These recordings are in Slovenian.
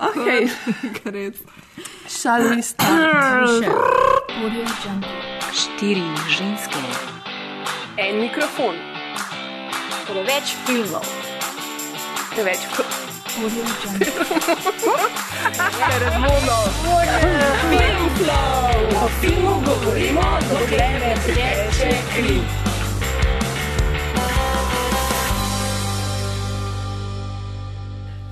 Okay. We start? Audio Jungle. Štiri ženske, En mikrofon, preveč filmov, preveč Audio Jungle. razumno. O filmu govorimo, dokler ne teče kri.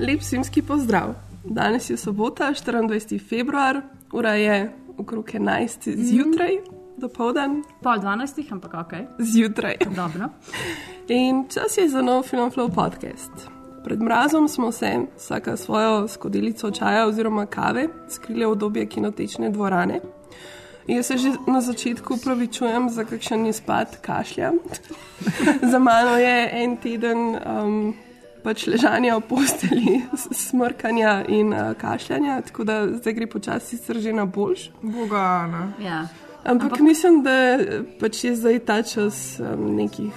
Lep simski pozdrav. Danes je sobota, 24. februar, ura je okrog 11. zjutraj, do povdan, Pol dvanajstih, ampak ok, zjutraj. dobro. In čas je za nov Film Flow podcast. Pred mrazom smo se, vsaka svojo skodelico čaja oziroma kave, skrili v obdobje kinotečne dvorane. Jaz se že na začetku upravičujem za kakšen izpad kašlja. za mano je en teden um, pač ležanja v posteli, smrkanja in uh, kašljanja, tako da zdaj gre počasi sicer že na boljš. Boga, ne. Ja. Ampak, Ampak mislim, da pač je zdaj ta čas um, nekih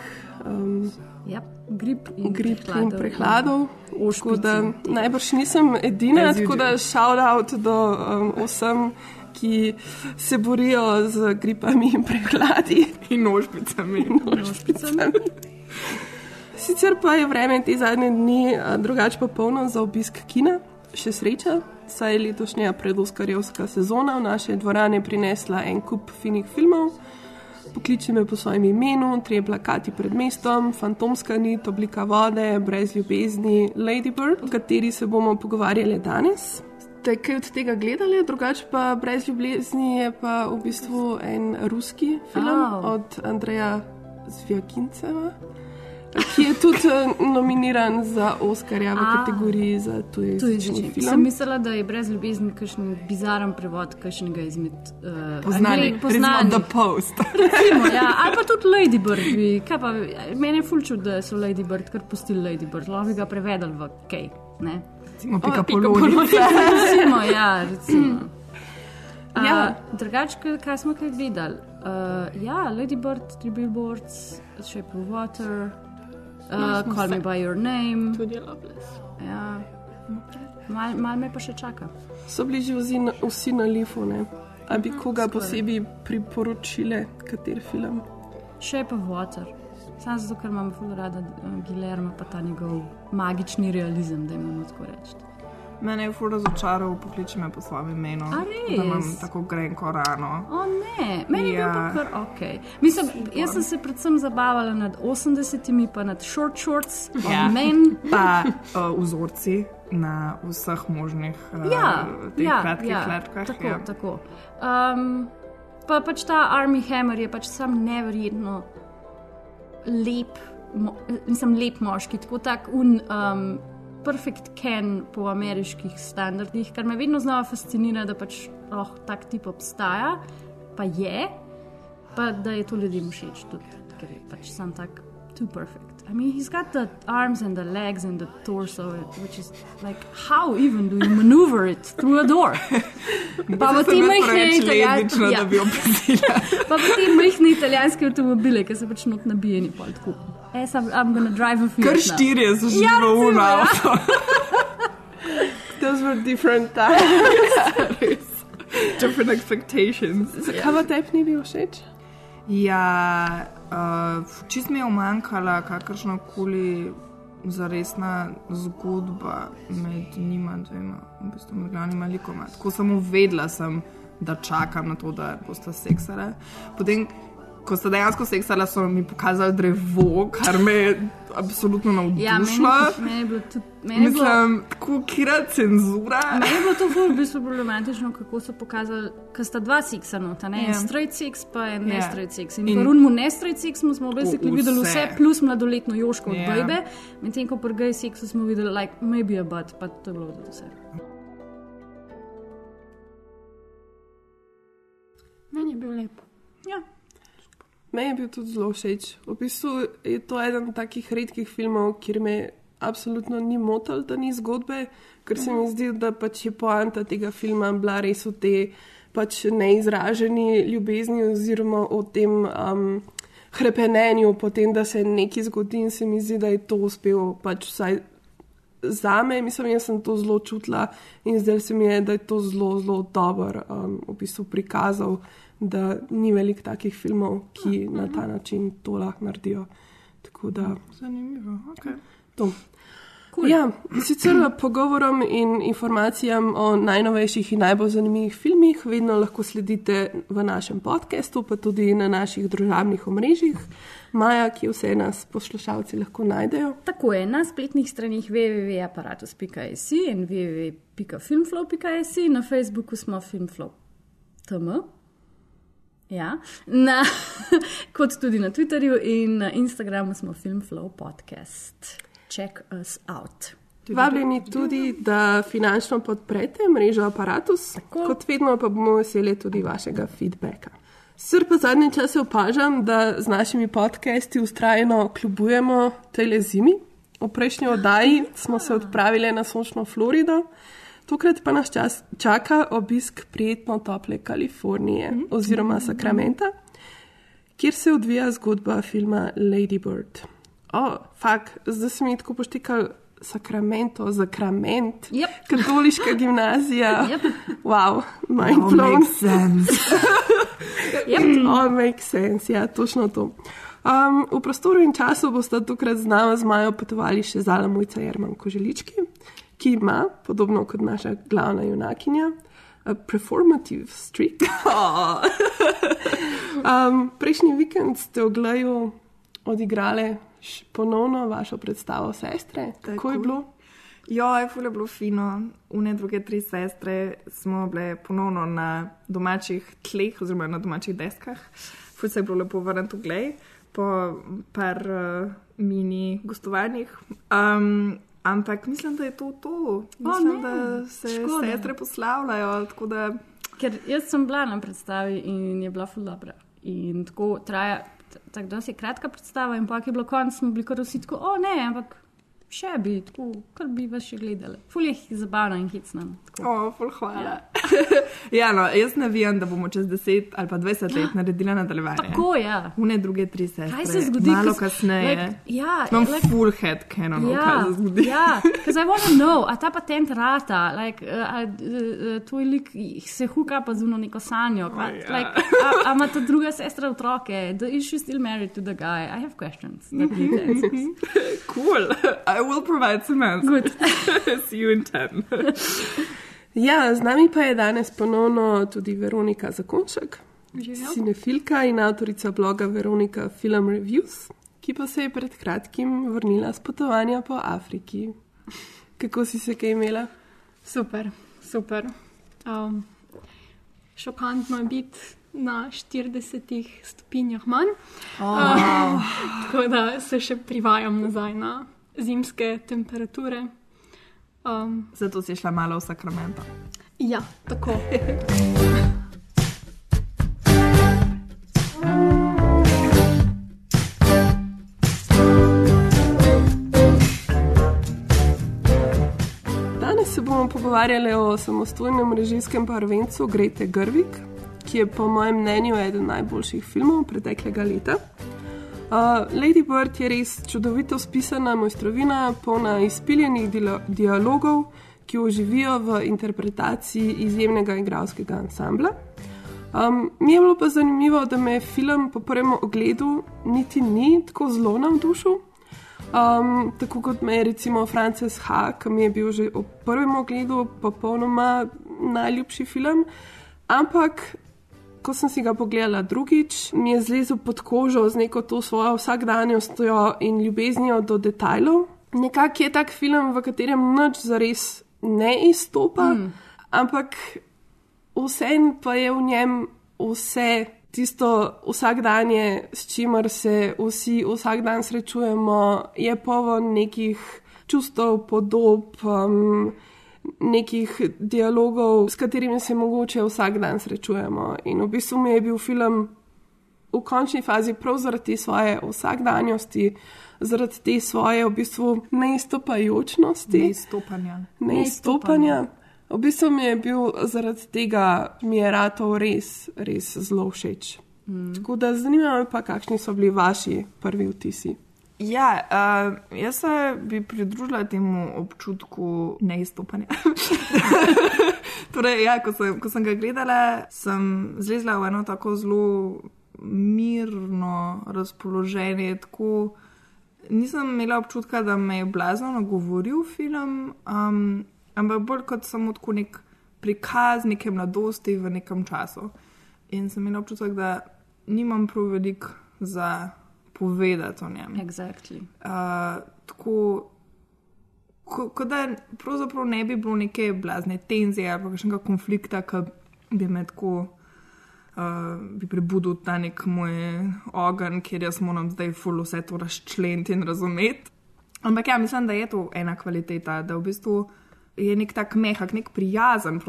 um, Ja, grip in grip prehladov. in prehladov. Ošpic Tako da in teh. najbrž nisem edina, As tako da shout out do um, vsem, ki se borijo z gripami in prehladi. In nožpicami. Ošpicami. Sicer pa je vreme te zadnje dni a, drugače popolno za obisk kina, še sreča, saj je letošnja predoskarjevska sezona v naše dvorane prinesla en kup finih filmov. Pokliči me po svojem imenu, tri plakati pred mestom, fantomska nit, oblika vode, brez ljubezni, Lady Bird, o kateri se bomo pogovarjali danes. Ste kaj od tega gledali, drugače pa brez ljubezni je pa v bistvu en ruski film Au. od Andreja Zvjakinceva, ki je tudi eh, nominiran za Oscarja v A. kategoriji za tuji To je jezični že. film. Sem mislila, da je brez ljubezni kakšen bizaren prevod kakšnega izmed uh, Poznani, poznanih. The Post. Recimo, ja. Ali pa tudi Lady Bird. Bi, kaj pa, meni je fulču, da so Lady Bird kar pustili Lady Bird. Lahko bi ga prevedli v kaj. Ne? Recimo pika polonica. Recimo, ja, recimo. Ja. Ja. Drugače, kaj smo kaj videli? Uh, ja, Lady Bird, Three Billboards, Shape of Water, uh, Call Me By Your Name. Tudi Loveless. Ja. Mal, mal me pa še čaka. So bili že vsi na, vsi na lifu, ne? A bi koga skoraj. posebej priporočile, kater film? Shape of Water. Samo zato, ker imam zelo rada uh, Gilerma, pa ta njegov magični realizem, da imamo tako reči. Mene je fur razočaral, pokliči me po svojem imenu. Da imam tako grenko rano. O ne, meni je Ja. bilo pa kar ok. Mislim, jaz sem se predvsem zabavala nad 80-imi, pa nad short shorts, Ja. men. Pa uh, vzorci na vseh možnih uh, Ja, teh ja, kratkih ja, letkah. tako, ja. tako. Um, pa pač ta Army Hammer je pač sam neverjetno lep, mo, nisem lep moški, tako tak un. Um, Perfect Ken po ameriških standardih, kar me vedno znova fascinira, da pač oh, tak tip obstaja, pa je, pa da je to ljudem všeč, tudi ker je pač sam tak too perfect. I mean, he's got the arms and the legs and the torso, which is like, how even do you maneuver it through a door? Pa v te majhne italijanske, ja. ja, opazila. pa v te majhne italijanske avtomobile, ki so pač not nabijeni pol tako. I'm, I'm gonna drive a Fiat Kar now. štirje so že Ja, v unu ja. Those were different times. Different expectations. Zakaj pa tebi ni bil všeč? Ja, uh, čist mi je umanjkala kakršna koli zaresna zgodba med njima dvema, v bistvu med glavnima likoma. Tako samo vedela sem, da čakam na to, da bosta seksala. Potem, ko sta dejansko seksala, so mi pokazali drevo, kar me je absolutno Ja, meni, navdušilo. meni je bilo tudi. Meni je bilo, Mislim, tako kira cenzura. Meni je bilo to ful, v bistvu problematično, kako so pokazali, ker sta dva seksa nota, ne? en Ja. straight sex, pa en Ja. ne straight sex. In, In- v Runmu ne straight sex smo V- videli vse. plus mladoletno Joško od Ja. yeah. Bejbe, medtem ko pri gej seksu smo videli, like, maybe a butt, pa to je bilo tudi vse. Meni je bil lep. Ja. Meni je bil tudi zelo všeč. V bistvu je to eden takih redkih filmov, kjer me absolutno ni motil, da ni zgodbe, ker se mi zdi, da pač je poanta tega filma bila res v tej pač neizraženi ljubezni oziroma o tem um, hrepenenju, potem da se nekaj zgodi in se mi zdi, da je to uspel pač vsaj za me, mislim, jaz sem to zelo čutila in zdaj se mi je, da je to zelo, zelo dobro um, v bistvu prikazal, da ni veliko takih filmov, ki na ta način to lahko naredijo. Tako da Zanimivo. Okay. to. Cool. Ja, sicer pogovorom in informacijam o najnovejših in najbolj zanimivih filmih vedno lahko sledite v našem podkastu, pa tudi na naših družabnih omrežjih. Maja, ki vse nas poslušalci lahko najdejo. Tako je na spletnih straneh www.apparatus.js in www.filmflow.js, na Facebooku smo filmflow.tm. Ja, na, kot tudi na Twitterju in na Instagramu smo Filmflow podcast. Check us out. Vabljeni tudi, da finančno podprete mrežo Apparatus, Tako. kot vedno pa bomo veseli tudi vašega feedbacka. Sr pa zadnje čase opažam, da z našimi podcasti ustrajno kljubujemo tej zimi. V prejšnji oddaji smo se odpravili na sončno Florido, tokrat pa nas čas, čaka obisk prijetno tople Kalifornije oziroma Sakramenta, kjer se odvija zgodba filma Lady Bird. O, oh, fak, zdaj se mi je tako poštikal Sakramento, Zakrament, Yep. katoliška gimnazija. Yep. Wow, mind Oh, blown. makes sense. Yep. All makes sense, ja, točno to. Um, v prostoru in času boste tokrat z nami z Majo potovali še Zala Mojca Jerman Koželički, ki ima, podobno kot naša glavna junakinja, a performative streak. um, prejšnji vikend ste v Glaju odigrali ponovno vašo predstavo sestre. Kako Tako. je bilo? Ja, je fule bilo fino. Une druge tri sestre smo bile ponovno na domačih tleh, oziroma na domačih deskah. Ful se je bilo lepo vrniti v glej po par uh, mini gostovanjih. Um, ampak mislim, da je to to. Mislim, ne, da se škoda. sestre poslavljajo. tako Da, Ker jaz sem bila na predstavi in je bila ful dobra. In tako traja, tako da je kratka predstava, in pa je bilo konc, smo bili kar vsi tako, o ne, ampak še bi, tako, kar bi vas še gledali. Ful je zabavno in hicno. tako. o, ful hvala. Ja. ja, no, jaz navijam, da bomo čez 10 ali pa 20 let naredili nadaljevanje. Tako je. Ja. Une druge tri sestre. Kaj se zgodi? Malo ko s- kasneje. Like, ja, Imam like, like, full head canon, ja, kaj Ja, se zgodi. ja, because I want to know, a ta patent rata, like, uh, a, uh, tvoj lik se huka pa zuno neko sanjo. Pa, ja. like, a, a ima ta druga sestra otroke? The, is she still married to the guy? I have questions. need answers. Cool. I will provide some answers. Good. See you in 10. Ja, z nami pa je danes ponovno tudi Veronika Zakonšek, cinefilka in avtorica bloga Veronika Film Reviews, ki pa se je pred kratkim vrnila z potovanja po Afriki. Kako si se kaj imela? Super, super. Um, šokantno je biti na 40 stopinjah manj. Oh. Tako da se še privajam nazaj na zimske temperature. Um, Zato si šla malo v Sacramento. ja, tako. Danes se bomo pogovarjali o samostojnem režijskem prvencu Grete Grvik, ki je po mojem mnenju eden najboljših filmov preteklega leta. Uh, Lady Bird je res čudovito spisana mojstrovina, polna izpiljenih dialogov, ki oživijo v interpretaciji izjemnega igralskega ansambla. Um, mi je bilo pa zanimivo, da me film po prvem ogledu niti ni tako zelo navdušil. Um, tako kot me je recimo Frances H., ki mi je bil že ob prvem ogledu popolnoma najljubši film. Ampak, ko sem si ga pogledala drugič, mi je zlezel pod kožo z neko to svojo vsakdanjostjo in ljubeznijo do detajlov. Nekako je tak film, v katerem nič zares ne izstopa, mm. ampak vseeno pa je v njem vse tisto vsakdanje, s čimer se vsi vsak dan srečujemo, je poln nekih čustev, podob, um, nekih dialogov, s katerimi se mogoče vsak dan srečujemo. In v bistvu mi je bil film v končni fazi prav zaradi svoje vsakdanjosti, zaradi te svoje v bistvu neistopajočnosti Izstopanja. neizstopanja. V bistvu mi je bil zaradi tega, mi je ratov res, res zelo všeč. Mm. Tako da zanima me pa, kakšni so bili vaši prvi vtisi. Ja, uh, jaz se bi pridružila temu občutku neizstopanja. torej, ja, ko, sem, ko sem ga gledala, sem zlezla v eno tako zelo mirno razpoloženje. Tako, nisem imela občutka, da me je blazno nagovoril film, um, ampak bolj kot samo tako nek prikaz neke mladosti v nekem času. In sem imela občutek, da nimam prav veliko za povedati o njem. Exactly. Uh, tako, ko, ko da pravzaprav ne bi bilo neke blazne tenzije ali kakšnega konflikta, ki bi me tako. Uh, bi prebudil ta nek moj ogenj, kjer jaz moram zdaj ful vse to razčleniti in razumeti. Ampak ja, mislim, da je to ena kvaliteta, da v bistvu je nek tak mehak, nek prijazen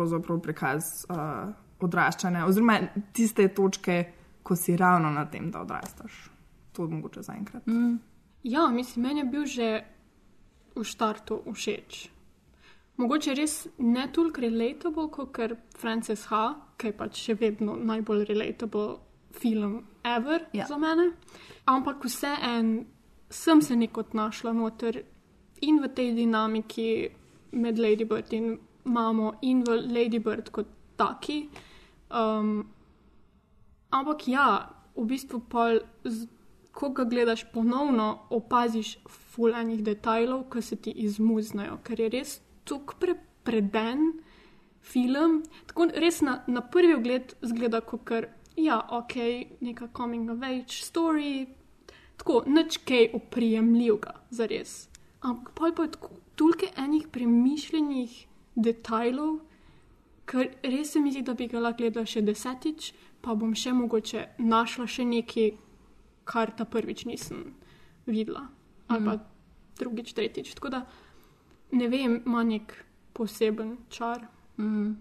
prikaz uh, odraščanja, oziroma tiste točke, ko si ravno na tem, da odrastaš. To je mogoče zaenkrat. Mm. Ja, mislim, meni je bil že v startu všeč. Mogoče res ne toliko relatable kot kar Frances H., ki je pač še vedno najbolj relatable film ever ja. za mene. Ampak vseeno sem se nekot našla noter in v tej dinamiki med Lady Bird in mamo in v Lady Bird kot taki. Um, ampak ja, v bistvu pa, ko ga gledaš ponovno, opaziš fulanih detajlov, ki se ti izmuznajo, ker je res tako pre, preden film. Tako res na, na prvi ogled zgleda kot kar, ja, ok, neka coming of age story, tako nič kaj oprijemljivega, za res. Ampak pa je tako toliko enih premišljenih detajlov, ker res se mi zdi, da bi ga lahko gledala še desetič, pa bom še mogoče našla še nekaj, kar ta prvič nisem videla, ali pa mm. drugič, tretjič. Tako da ne vem, ima nek poseben čar. Mm.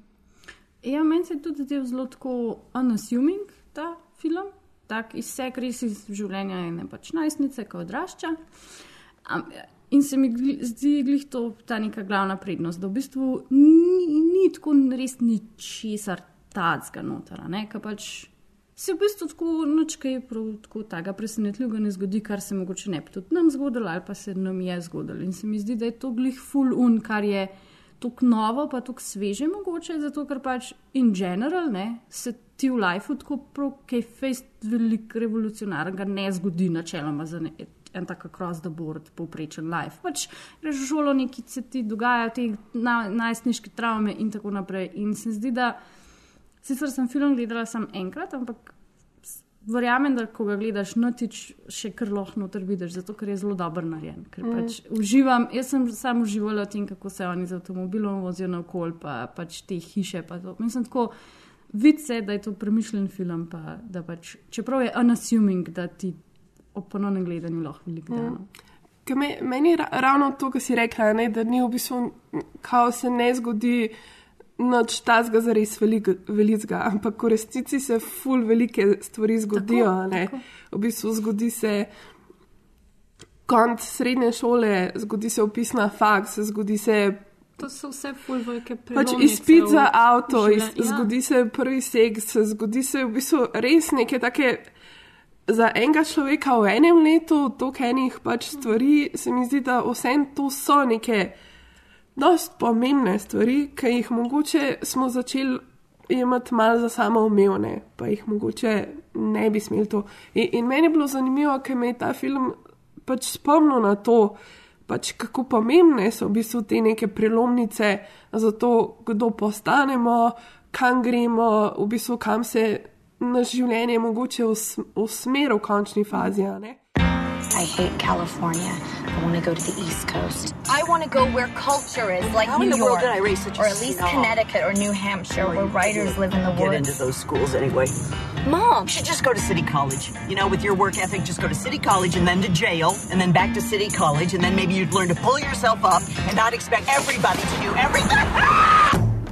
Ja, meni se tudi zdel zelo tako unassuming ta film, tako izsek res iz življenja ene pač najstnice, ki odrašča. Um, in se mi zdi, da je to ta neka glavna prednost, da v bistvu ni, ni tako res ničesar tacga ki pač se v bistvu tako nočkaj prav tako tega presenetljivega ne zgodi, kar se mogoče ne bi tudi nam zgodilo ali pa se nam je zgodilo. In se mi zdi, da je to glih full un, kar je tako novo, pa tako sveže mogoče, zato ker pač in general ne, se ti v lifeu tako kaj fejst velik revolucionarnega ne zgodi načeloma za ne. En tak across the board, povprečen life. Pač greš v šolo, neki se ti dogajajo, te najstniške travme in tako naprej. In se zdi, da Sicer sem film gledala samo enkrat, ampak verjamem, da ko ga gledaš, notič še kar lahko noter vidiš, zato ker je zelo dobro narejen. Ker mm. pač uživam, jaz sem samo uživala v tem, kako se oni z avtomobilom vozijo na okol, pa pač te hiše. Pa Mislim, tako vidi se, da je to premišljen film, pa da pač, čeprav je unassuming, da ti ob ponovnem gledanju lahko veliko mm. da. Meni je ravno to, kar si rekla, ne, da ni v bistvu, kao se ne zgodi noč tazga za res velikega, ampak v resnici se ful velike stvari zgodijo. Tako, tako. V bistvu zgodi se konc srednje šole, zgodi se opis na faks, zgodi se. To so vse ful velike pač izpit za avto, iz, ja. zgodi se prvi seks, zgodi se v bistvu res neke take. Za enega človeka v enem letu, toliko enih pač stvari, se mi zdi, da vse to so neke dosti pomembne stvari, ki jih mogoče smo začeli imeti malo za samo umevne, pa jih mogoče ne bi smeli to. In, in meni je bilo zanimivo, ker me je ta film pač spomnil na to, pač kako pomembne so v bistvu te neke prelomnice za to, kdo postanemo, kam gremo, v bistvu kam se naš življenje mogoče usmeri v končni fazi. I hate California. I want to go to the East Coast. I want to go where culture is, like How New in the York, world did I raise such or at least snob? Connecticut or New Hampshire, where writers live in the Get woods. Get into those schools anyway. Mom, You should just go to City College. You know, with your work ethic, just go to City College and then to jail, and then back to City College, and then maybe you'd learn to pull yourself up and not expect everybody to do everything.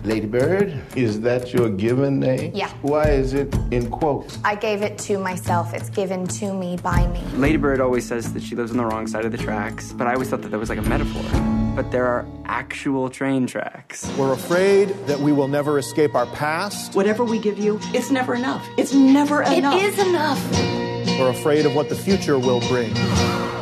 Lady Bird, is that your given name? Yeah. Why is it in quotes? I gave it to myself. It's given to me by me. Lady Bird always says that she lives on the wrong side of the tracks, but I always thought that that was like a metaphor. But there are actual train tracks. We're afraid that we will never escape our past. Whatever we give you, it's never enough. It's never enough. it is enough. We're afraid of what the future will bring.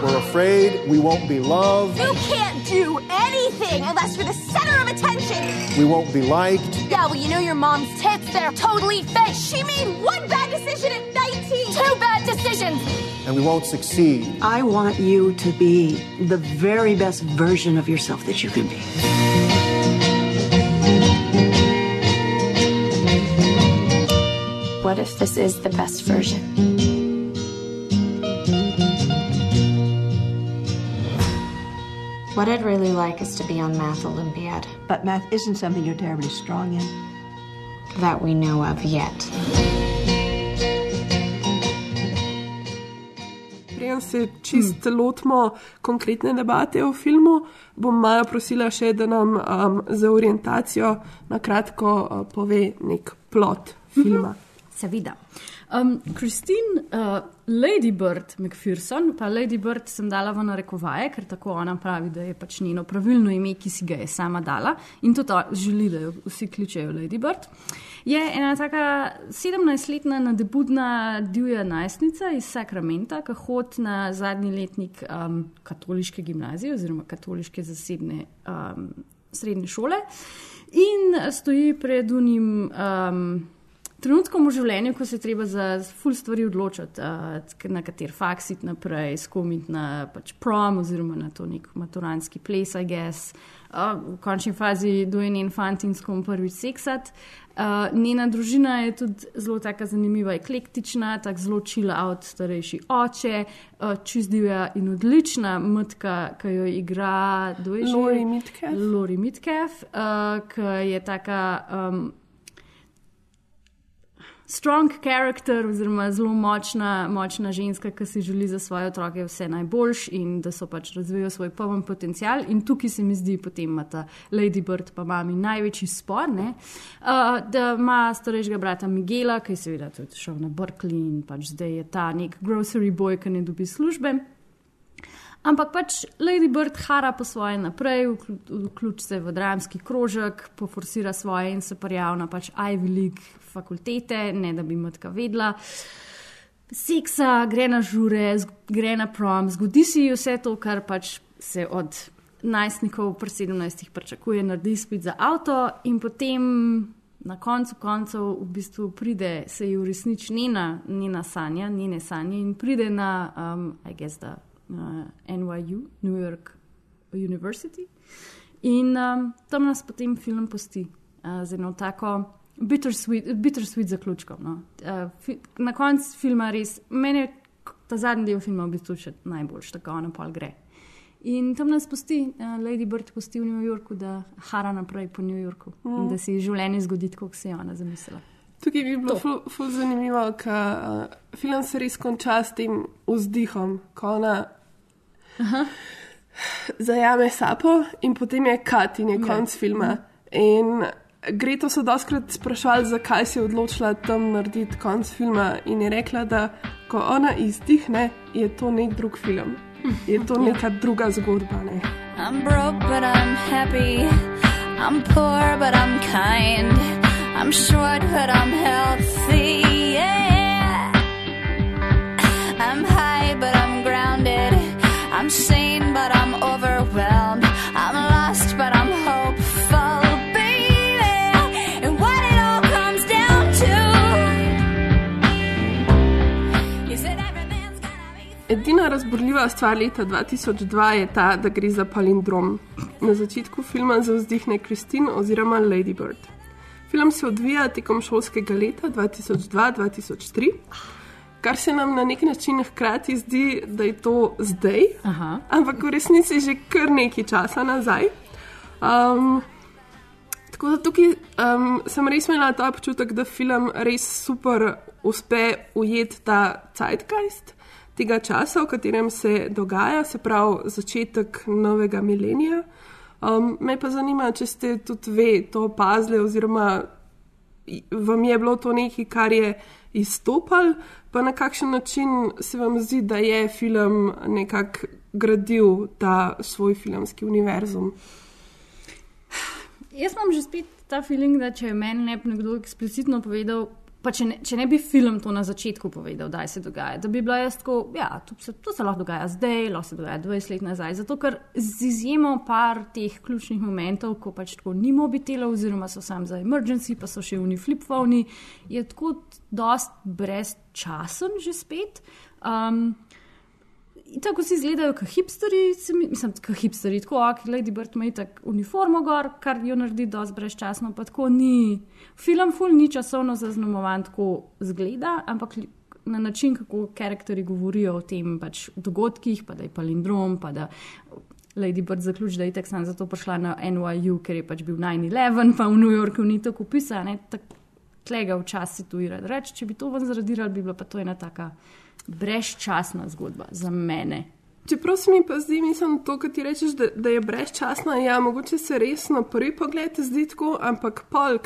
We're afraid we won't be loved. You can't do anything unless you're the center of attention. We won't be liked. Yeah, well, you know your mom's tits, they're totally fake. She made one bad decision at 19. Two bad decisions. And we won't succeed. I want you to be the very best version of yourself that you can be. What if this is the best version? What I'd really like is to be on Math Olympiad. But math isn't something you're terribly strong in. That we know of yet. Preden se čist hmm. lotimo konkretne debate o filmu, bom Maja prosila še, da nam um, za orientacijo na kratko uh, pove nek plot filma. Seveda. Um, Christine uh, Lady Bird McPherson, pa Lady Bird sem dala v narekovaje, ker tako ona pravi, da je pač njeno pravilno ime, ki si ga je sama dala in tudi želi, da jo vsi kličejo Lady Bird. Je ena taka 17-letna nadebudna divja najstnica iz Sakramenta, ki hodi na zadnji letnik um, katoliške gimnazije oziroma katoliške zasebne um, srednje šole in stoji pred unim. Um, trenutkom v življenju, ko se treba za ful stvari odločiti, uh, na kater faks iti naprej, skomiti na pač prom oziroma na to nek maturanski ples, I guess. Uh, v končni fazi dojen in fantin s kom prvič seksat. Uh, njena družina je tudi zelo tako zanimiva, eklektična, tako zelo čila od starejši oče, uh, čizdivja in odlična matka, ki jo igra Lori Mitkev. Lori Mitkev, uh, ki je taka. Um, strong character, oziroma zelo močna, močna ženska, ki si želi za svoje otroke vse najboljš in da so pač razvijajo svoj poln potencial. In tukaj se mi zdi, potem ima ta Lady Bird, pa mami največji spor, ne, uh, da ima starejšega brata Miguela, ki je seveda tudi šel na Berkeley in pač zdaj je ta nek grocery boy, ki ne dobi službe. Ampak pač Lady Bird hara po svoje naprej, vključ se v dramski krožek, poforsira svoje in se prijavlja na pač Ivy League fakultete, ne da bi matka vedla. Seksa, gre na žure, gre na prom, zgodi si vse to, kar pač se od najstnikov pri 17 pričakuje, naredi spet za avto in potem. Na koncu koncev v bistvu pride, se ji uresniči njena, njena sanja, njene sanje in pride na, um, I guess, da uh, NYU, New York University. In um, tam nas potem film posti uh, z eno tako bittersweet, bittersweet zaključkom. No. Uh, fi, na koncu filma res, meni je ta zadnji del filma v bistvu še najboljši, tako ona pa gre. In tam nas posti, uh, Lady Bird posti v New Yorku, da hara naprej po New Yorku mm. in da se ji življenje zgodi, kot se je ona zamislila. Tukaj bi bilo ful, ful zanimivo, ker uh, film se res konča s tem vzdihom, ko ona Aha. zajame sapo in potem je kat in je ja. konc filma. In Greto so doskrat sprašvali, zakaj si odločila tam narediti konc filma in je rekla, da ko ona izdihne, je to nek drug film. Je to ja. neka druga zgodba. Ne? I'm broke, but I'm happy. I'm poor, but I'm kind. I'm short, but I'm healthy. Yeah. I'm high, but I'm grounded. I'm sane, but I'm overwhelmed. Edina razborljiva stvar leta 2002 je ta, da gre za palindrom. Na začetku filma zauzdihne Kristin oziroma Lady Bird. Film se odvija tekom šolskega leta 2002-2003, kar se nam na nek način hkrati zdi, da je to zdaj, Aha. ampak v resnici že kar nekaj časa nazaj. Um, tako da tukaj um, sem res imela ta občutek, da film res super uspe ujeti ta zeitgeist tega časa, v katerem se dogaja, se pravi začetek novega milenija. Um, me pa zanima, če ste tudi vi to opazili, oziroma vam je bilo to nekaj, kar je izstopalo, pa na kakšen način se vam zdi, da je film nekako gradil ta svoj filmski univerzum. Jaz imam že spet ta feeling, da če meni ne bi nekdo eksplicitno povedal, Pa če ne, če ne bi film to na začetku povedal, da se dogaja, da bi bila jaz tako, ja, to se, to se lahko dogaja zdaj, lahko se dogaja 20 let nazaj. Zato, ker z izjemo par teh ključnih momentov, ko pač tako ni mobitela, oziroma so sam za emergency, pa so še uni flip-phoni, je tako dost brezčasen že spet. Um, In tako si izgledajo, kot hipsteri, mislim, kot hipsteri, tako, ok, Lady Bird ima tako uniformo gor, kar jo naredi dosti brezčasno, pa tako ni. Film ful ni časovno zaznamovan, tako zgleda, ampak na način, kako karakteri govorijo o tem pač dogodkih, pa da je palindrom, pa da Lady Bird zaključi, da je tako sam zato prišla na NYU, ker je pač bil 9-11, pa v New Yorku ni tako pisano, tako tlega včasih tu ir reči, če bi to ven zradirali, bi bila pa to ena taka brezčasna zgodba za mene. Čeprav se mi pa zdi, mislim, to, kar ti rečeš, da, da je brezčasno, ja, mogoče se res na prvi pogled zdi tako, ampak pol,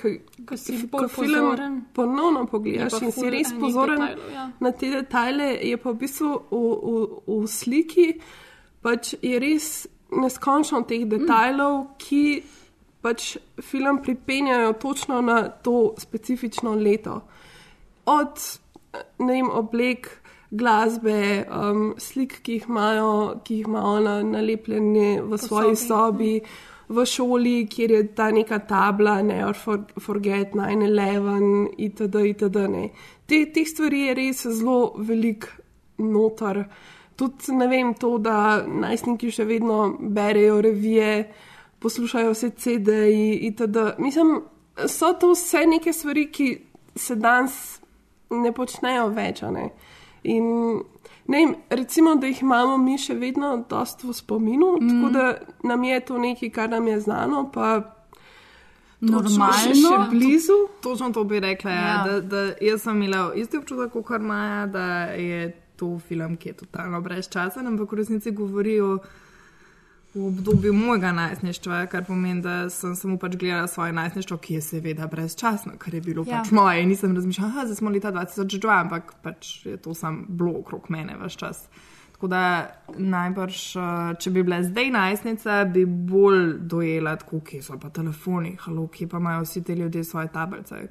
Ko si ko bolj film pozoren. ponovno pogledaš in si res pozoren detajlov, ja. na te detajle, je pa v bistvu v, v, v sliki pač je res neskončno teh detajlov, mm. ki pač film pripenjajo točno na to specifično leto. Od ne vem, oblek, glasbe, um, slik, ki jih imajo, ki jih ima ona nalepljene v svoji sobi, v šoli, kjer je ta neka tabla, Never for, Forget 9-11, itd. itd. ne. Te, teh stvari je res zelo velik notor. Tudi ne vem, to, da najstniki še vedno berejo revije, poslušajo vse CD-je itd. Mislim, so to vse neke stvari, ki se danes ne počnejo več. Ne? In ne vem, recimo, da jih imamo mi še vedno dosta v spominu, mm. tako da nam je to nekaj, kar nam je znano, pa Normalno. Še, še blizu. Točno to bi rekla. Ja. Ja. Da, da jaz sem imela isti občutek kot Maja, da je to film, ki je totalno brezčasen, ampak v resnici govori o v obdobju mojega najstništva, kar pomeni, da sem samo pač gledala svoje najstništvo, ki je seveda brezčasno, ker je bilo ja. Pač moje. In nisem razmišljala, da smo leta 2002, ampak pač je to sam bilo okrog mene vse čas. Tako da najbrž, eh, če bi bila zdaj najstnica, bi bolj dojela, tako, kje so pa telefoni, halo, kje pa imajo vsi ti ljudje svoje tablice.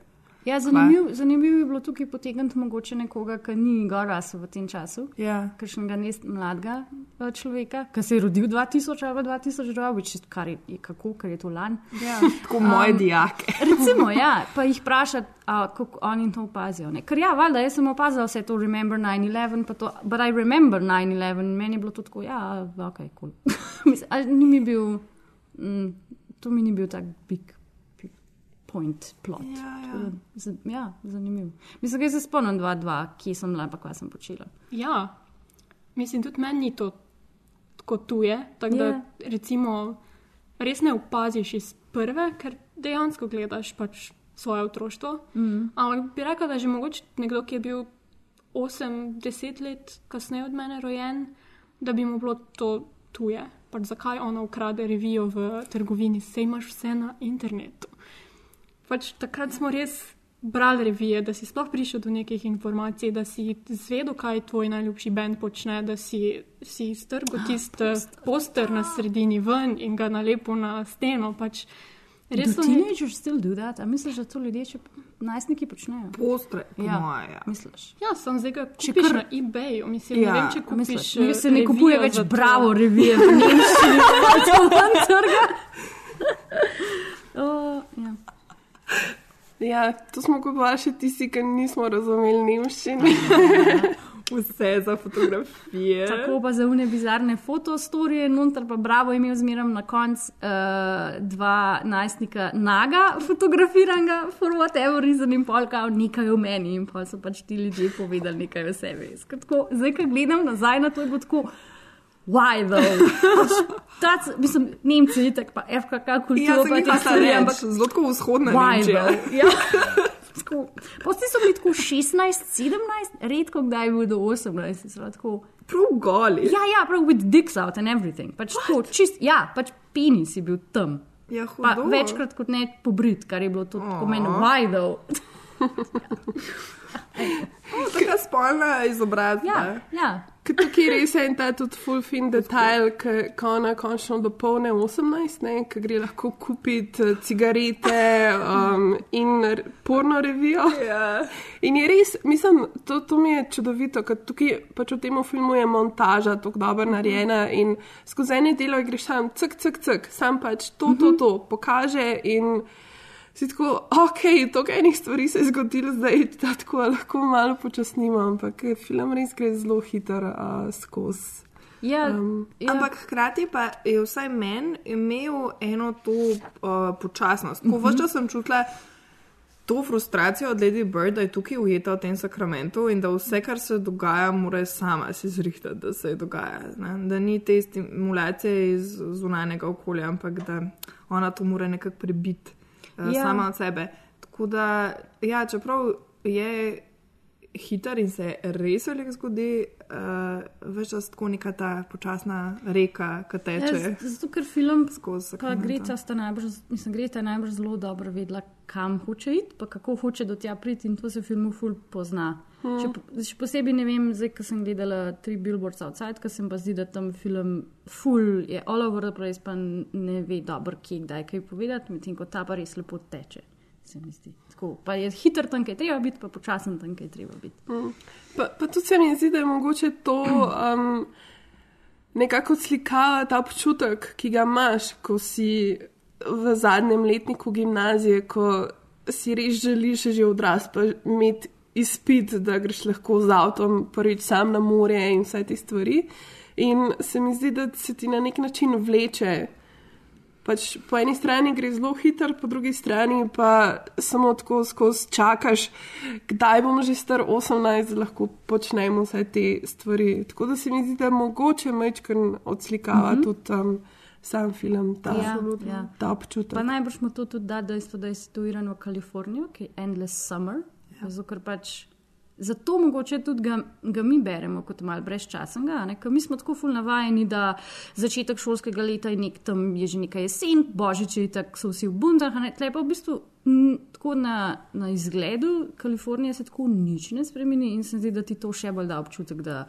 Ja, zanimiv, zanimiv je bilo tukaj potegniti mogoče nekoga, ki ni gorasel v tem času. Ja. Kakšnega ne mladega eh, človeka, ki se je rodil 2000 ali 2002, which kar je, je kako, ker je to lan. Ja, tako moje Um, dijake. Recimo, ja, pa jih vprašati, kako oni to opazijo. Ne? Ker ja, valjda, jaz sem opazila vse to, remember 9-11, pa to, but I remember 9-11, meni je bilo to tako, ja, ok, cool. Mislim, ni mi bil, mm, to mi ni bil tak big point plot. Ja, ja. Z- ja zanimiv. Mislim, da se spomnim 2-2, kje sem bila, pa kaj sem počela. Ja, mislim, tudi meni ni to tako tuje. Tako da, Ja. recimo, res ne opaziš iz prve, ker dejansko gledaš pač svoje otroštvo. Mm. Ampak bi rekla, da že mogoče nekdo, ki je bil 8-10 let kasneje od mene rojen, da bi mu bilo to tuje. Pač zakaj ona ukrade revijo v trgovini, sej imaš vse na internetu. Pač takrat smo res brali revije, da si sploh prišel do nekih informacij, da si zvedel, kaj tvoj najljubši bend počne, da si, si strgal tisti poster na sredini ven in ga nalepil na steno. Pač res so teenagers still do that? A misliš, da to ljudje še najstniki počnejo? Postre, po Ja. moje, ja. Misliš? Ja, sem zdaj ga Če kupiš kar- na eBayu. Mislim, Ja, ne vem, če A kupiš. Misliš, eh, ne, se ne kupuje več bravo revije v Nemčiji, to ven trga. Oh, ja. Ja, to smo kupovali še tisti, ki nismo razumeli nemščine. Vse za fotografije. Tako pa za une bizarne fotostorije, noter pa bravo je imel zmeraj na koncu uh, dva najstnika naga, fotografiranega, for whatever reason in polka, nekaj o meni in pa so pač ti ljudje povedali nekaj o sebi. Skratka, Tako, zdaj, ko gledam nazaj na to, je bilo tako. Why though? Pač, tac, mislim, Nemci tako, pa FKK kultura, Ja, pa pa stvari, ampak zelo tako vzhodna Why Nemčija. though? Ja. Posti so bili tako 16, 17, redko kdaj je bil do 18. so bila Tako, Prav goli. ja, ja, prav with dicks out and everything. Pač tako, čist, ja, pač penis je bil tam. Ja, Pa hudo. večkrat kot ne pobrit, kar je bilo to tako meni vajdo. Oh, Taka spolna izobrazba. Ja, ja. Ker tukaj res je en ta tudi full fin detajl, ko ona končno dopolne 18, ne, ki gre lahko kupiti eh, cigarete um, in porno revijo. Ja. In je res, mislim, to, to mi je čudovito, ker tukaj pač v tem filmu je montaža tako dobro narejena in skozi ene delo greš sam, cek, cek, cek, sam pač to, to, to pokaže in si tako, ok, to enih stvari se je zgodilo, zdaj da tako lahko malo počasnimo, ampak eh, film res gre zelo hiter uh, skozi. Ja, Um, ja. Ampak hkrati pa je vsaj meni imel eno to uh, počasnost. Ko Mhm. vse čas sem čutila to frustracijo od Lady Bird, da je tukaj ujeta v tem sakramentu in da vse, kar se dogaja, mora sama si zrihtati, da se dogaja. Ne? Da ni te stimulacije iz zunanjega okolja, ampak da ona to mora nekako prebiti uh, Ja. sama od sebe. Tako da, ja, čeprav je hiter in se res veliko zgodi, uh, več čas tako neka ta počasna reka, ki teče. Ja, zato, ker film skozi pa Greta sta najbrž, mislim, Greta je najbrž zelo dobro vedela, kam hoče iti, pa kako hoče do tja priti in to se v filmu ful pozna. Mhm. Še, po- še posebej ne vem, zdaj, ko sem gledala tri Billboards Outside, ker sem pa zdi, da tam film ful je all over the place, pa ne ve dobro, kje kdaj kaj povedati, medtem ko ta pa res lepo teče. Se mi zdi. Tako, pa je hiter tam, kaj je treba biti, pa počasen tam, kaj je treba biti. Mm. Pa, pa tudi se mi zdi, da je mogoče to um, nekako slikava ta občutek, ki ga imaš, ko si v zadnjem letniku gimnazije, ko si res želiš že odrasti, imeti izpit, da greš lahko z avtom prvič sam na morje in vse te stvari. In se mi zdi, da se ti na nek način vleče. Pač po eni strani gre zelo hiter, po drugi strani pa samo tako skozi čakaš, kdaj bom že star 18, da lahko počnemo vse te stvari. Tako da se mi zdi, da mogoče mečkar odslikava mm. -hmm. tudi um, sam film, ta, Ja, ja. ta občutek. Pa najbrž mu to tudi da dejstvo, da je situiran v Kaliforniji, ki je Endless Summer. Ja. Zato, ker pač, zato mogoče tudi ga, ga mi beremo kot malo brezčasnega, ker mi smo tako ful navajeni, da začetek šolskega leta je nek tam, je že nekaj jesen, božič je tako, so vsi v bundah, tle pa v bistvu m, tako na, na izgledu Kalifornije se tako nič ne spremeni in se zdi, da ti to še bolj da občutek, da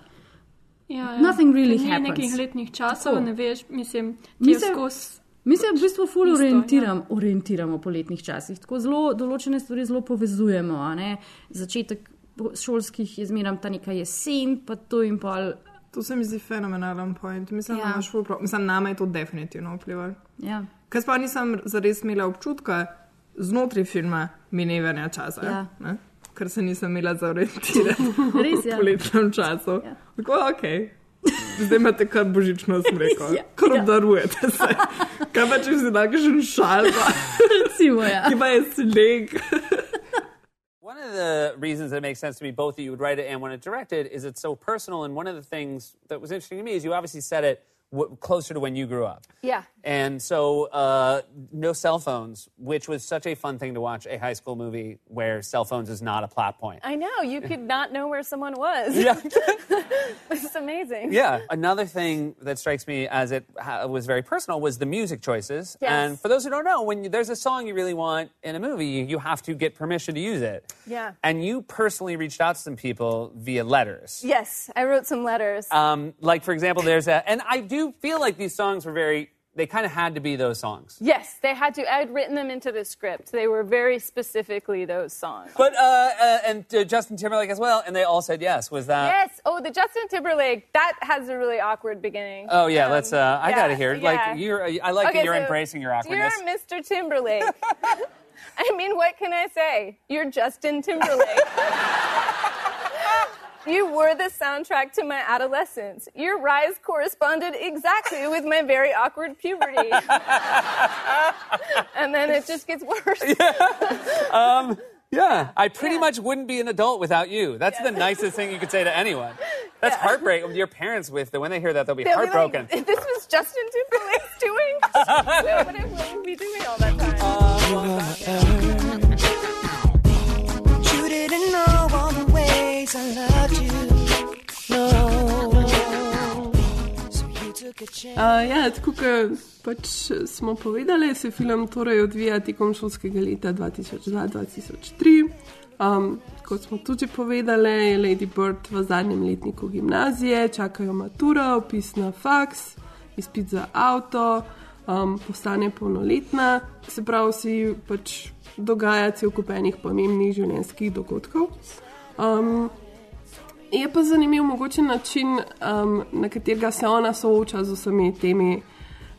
Ja, ja. Nothing really Ni happens. nekih letnih časov, Tako. ne veš, mislim, ti Mi se- skozi. Mi se v bistvu ful Isto, orientiram, orientiramo po letnih časih. Tako zelo določene stvari zelo povezujemo. a ne. Začetek šolskih je zmeraj ta neka jesen, pa to in pol. To se mi zdi fenomenalen point. Mislim, Ja. ja. da imaš ful prav. Mislim, name je to definitivno vplivalo. Ja. Ker pa nisem zares imela občutka znotraj filma minevanja časa. Ja. ne? Ker se nisem imela za orientirati Res, ja. v poletnem času. Ja. Tako, ok. Zdaj imate kar božično smreko, Ja, ja. kar ja. obdarujete se. Kaj pa če si nekakšen šalba, Recimo, ja. ki pa je sleg. One of the reasons that it makes sense to me both that you would write it and want it directed is it's so personal. And one of the things that was interesting to me is you obviously said it w- closer to when you grew up. Yeah. And so, uh, no cell phones, which was such a fun thing to watch a high school movie where cell phones is not a plot point. I know. You could not know where someone was. Yeah. it's amazing. Yeah. Another thing that strikes me as it ha- was very personal was the music choices. Yes. And for those who don't know, when you, there's a song you really want in a movie, you, you have to get permission to use it. Yeah. And you personally reached out to some people via letters. Yes, I wrote some letters. Um, like, for example, there's a, and I do feel like these songs were very, they kind of had to be those songs. yes, they had to. I had written them into the script. They were very specifically those songs. But, uh, uh and uh, Justin Timberlake as well, and they all said yes. Was that? yes. Oh, the Justin Timberlake. That has a really awkward beginning. Oh, yeah, Um, let's, uh, I yeah, gotta hear. yeah. Like, you're, I like Okay, that you're so, embracing your awkwardness. Dear Mr. Timberlake. I mean, what can I say? You're Justin Timberlake. You were the soundtrack to my adolescence. Your rise corresponded exactly with my very awkward puberty. and then it just gets worse. Um, yeah, I pretty much wouldn't be an adult without you. That's the nicest thing you could say to anyone. That's heartbreak. Your parents, with when they hear that, they'll be They'll be heartbroken. like, this was Justin Timberlake's doing. what I will be doing all that time. You didn't know ways I loved you. No. Uh, ja, tako kot pač smo povedali, se film torej odvija tekom šolskega leta 2002-2003. Um, kot smo tudi povedali, je Lady Bird v zadnjem letniku gimnazije, čakajo maturo, opis na faks, izpit za avto. um, postane polnoletna, se pravi, si pač dogaja cel kup enih pomembnih življenjskih dogodkov. Um, je pa zanimiv mogoče način, um, na katerega se ona sooča z vsemi temi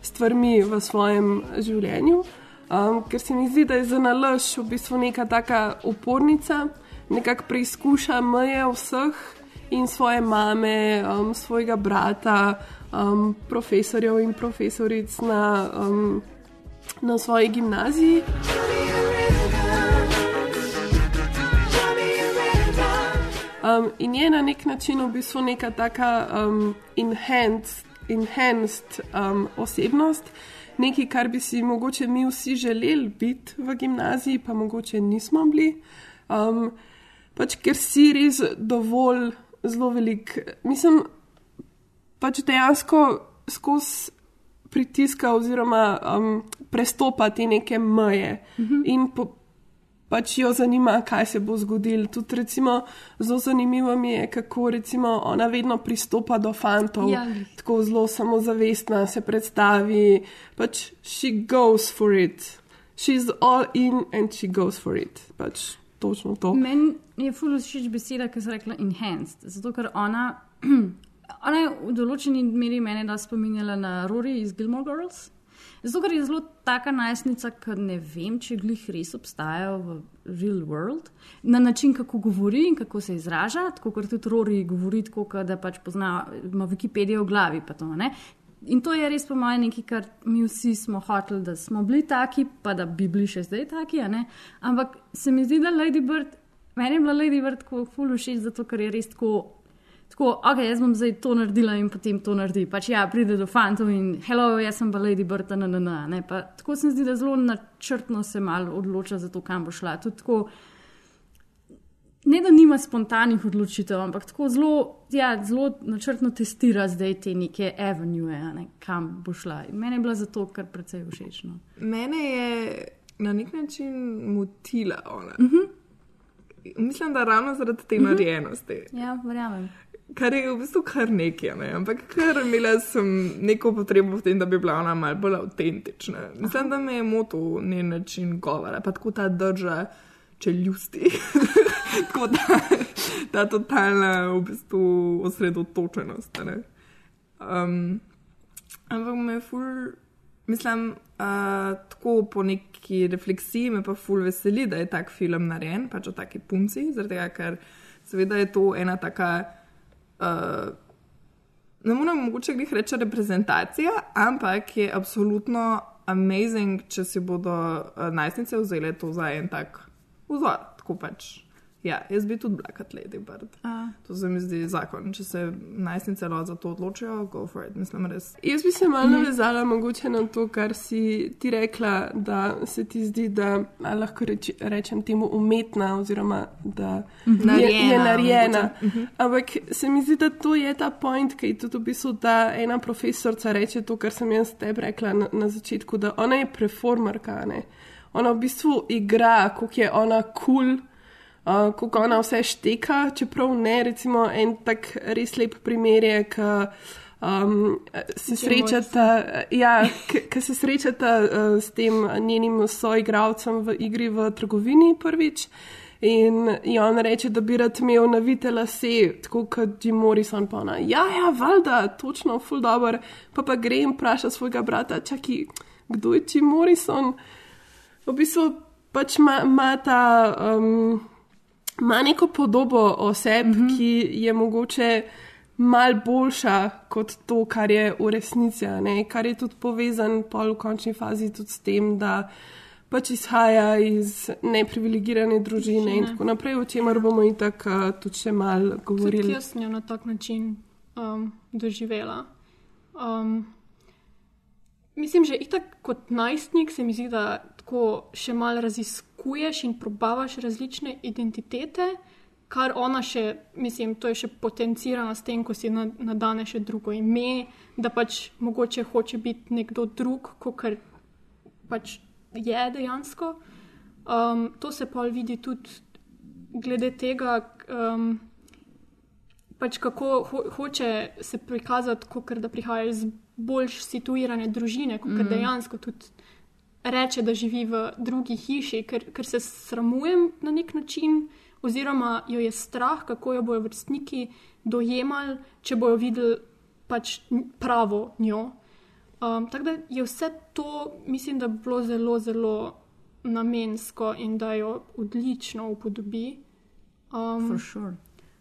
stvarmi v svojem življenju. Um, ker se mi zdi, da je za nalož v bistvu neka taka upornica, nekako preizkuša meje vseh in svoje mame, um, svojega brata, um, profesorjev in profesoric na, um, na svoji gimnaziji. Um, in je na nek način v bistvu neka taka um, enhanced, enhanced um, osebnost, nekaj, kar bi si mogoče mi vsi želeli biti v gimnaziji, pa mogoče nismo bili. Um, pač ker si res dovolj zelo velik, mislim, pač dejansko skozi pritiska oziroma um, prestopa te neke meje mm -hmm. in po, pač jo zanima, kaj se bo zgodilo. Tudi recimo, zelo zanimivo mi je, kako recimo ona vedno pristopa do fantov, Ja. tako zelo samozavestna se predstavi, pač she goes for it. She's all in and she goes for it. Pač točno to. Meni je fully všeč beseda, ki se rekla enhanced. Zato, ker ona, ona je v določeni meri mene da spominjala na Rory iz Gilmore Girls. Zato, ker je zelo taka najstnica, ki ne vem, če glih res obstajajo v real world, na način, kako govori in kako se izraža, tako kot tudi Rory govori, tako kot da pač pozna, ima Wikipedijo v glavi. To, ne. in to je res po mojem nekaj, kar mi vsi smo hoteli, da smo bili taki, pa da bi bili še zdaj taki. Ampak se mi zdi, da Lady Bird, meni je bila Lady Bird tako ful všeč, zato ker je res tako. Tako, ok, jaz bom zdaj to naredila in potem to naredi. Pač ja, pride do fantov in hello, jaz sem pa Lady Bird, na na na. ne. Pa Tako se mi zdi, da zelo načrtno se malo odloča za to, kam bo šla. Tudi tako, ne da nima spontanih odločitev, ampak tako zelo, ja, zelo načrtno testira zdaj te neke avenue, a ne, kam bo šla. In meni je bila zato kar precej všeč. No. Mene je na nek način motila ona. Uh -huh. Mislim, da ravno zaradi te Mhm. narejenosti. Ja, verjamem. Kar je v bistvu kar nekaj, ne? ampak kar imela sem neko potrebo v tem, da bi bila ona malo bolj avtentična. Mislim, da me je motil njen način govora, pa tako ta drža čeljusti. tako ta, ta totalna v bistvu osredotočenost. ne. Um, ampak me je ful, mislim, uh, tako po neki refleksiji me pa ful veseli, da je tak film narejen, pač o taki punci, zaradi tega, ker seveda je to ena taka. Uh, ne morem mogoče glih reči reprezentacija, ampak je absolutno amazing, če si bodo uh, najstnice vzele to za en tak vzor. Tako pač. Ja, jaz bi tudi bila kot Lady Bird. A. To se mi zdi zakon. Če se najstnice lahko za to odločijo, go for it. Mislim, res. Jaz bi se malo Mhm. navezala mogoče na to, kar si ti rekla, da se ti zdi, da lahko reči, rečem temu umetna, oziroma da Mhm. je, je Narejena, narejena. mogoče. Mhm. Ampak se mi zdi, da to je ta point, ki tudi v bistvu ta ena profesorica reče to, kar sem jaz tebi rekla na, na začetku, da ona je performerka. Ne? Ona v bistvu igra, kako je ona kul. Cool, Uh, kako ona vse šteka, čeprav ne, recimo en tak res lep primer je, ko um, se Jim srečata, ja, ki se srečata uh, s tem njenim soigravcem v igri v trgovini prvič. In, in on reče, da bi rad imel navite lase, tako kot Jim Morrison. Pa ona, ja, ja, valjda, točno, full dobro. Pa pa gre in vpraša svojega brata, čakaj, kdo je Jim Morrison? V bistvu pač ima, ima ta. Um, ima neko podobo o sebi, mm -hmm. ki je mogoče mal boljša kot to, kar je v resnici, ne? kar je tudi povezan pol v končni fazi tudi s tem, da pač izhaja iz neprivilegirane družine in Družine. tako naprej, o čemer bomo in tako uh, tudi še mal Tudi govorili. jaz sem jo na tak način um, doživela. Um, mislim, že itak kot najstnik se mi zdi, da tako še malo raziskuješ in probavaš različne identitete, kar ona še, mislim, to je še potencirano s tem, ko si na- nadane še drugo ime, da pač mogoče hoče biti nekdo drug, kot kar pač je dejansko. Um, to se pa vidi tudi glede tega, um, pač kako ho hoče se prikazati, kot da prihaja iz bolj situirane družine, kot mm. dejansko tudi reče, da živi v drugi hiši, ker, ker se sramujem na nek način, oziroma jo je strah, kako jo bojo vrstniki dojemali, če bojo videli pač pravo njo. Um, tako da je vse to, mislim, da bi bilo zelo, zelo namensko in da jo odlično upodobi. Um, For sure.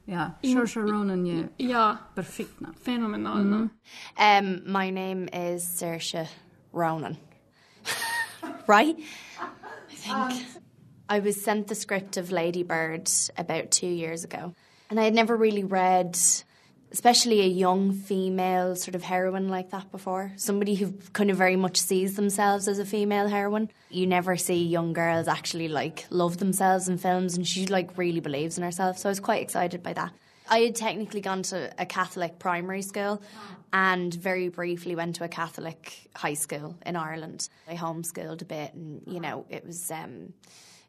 Ja, In- Saoirse Ronan je ja, perfektna. fenomenalna. Mhm. Um, my name is Saoirse Ronan. Right? I think. I was sent the script of Lady Bird about two years ago, and I had never really read, especially a young female sort of heroine like that before. Somebody who kind of very much sees themselves as a female heroine. You never see young girls actually like love themselves in films, and she like really believes in herself. So I was quite excited by that. I had technically gone to a Catholic primary school and very briefly went to a Catholic high school in Ireland. I homeschooled a bit and you know, it was um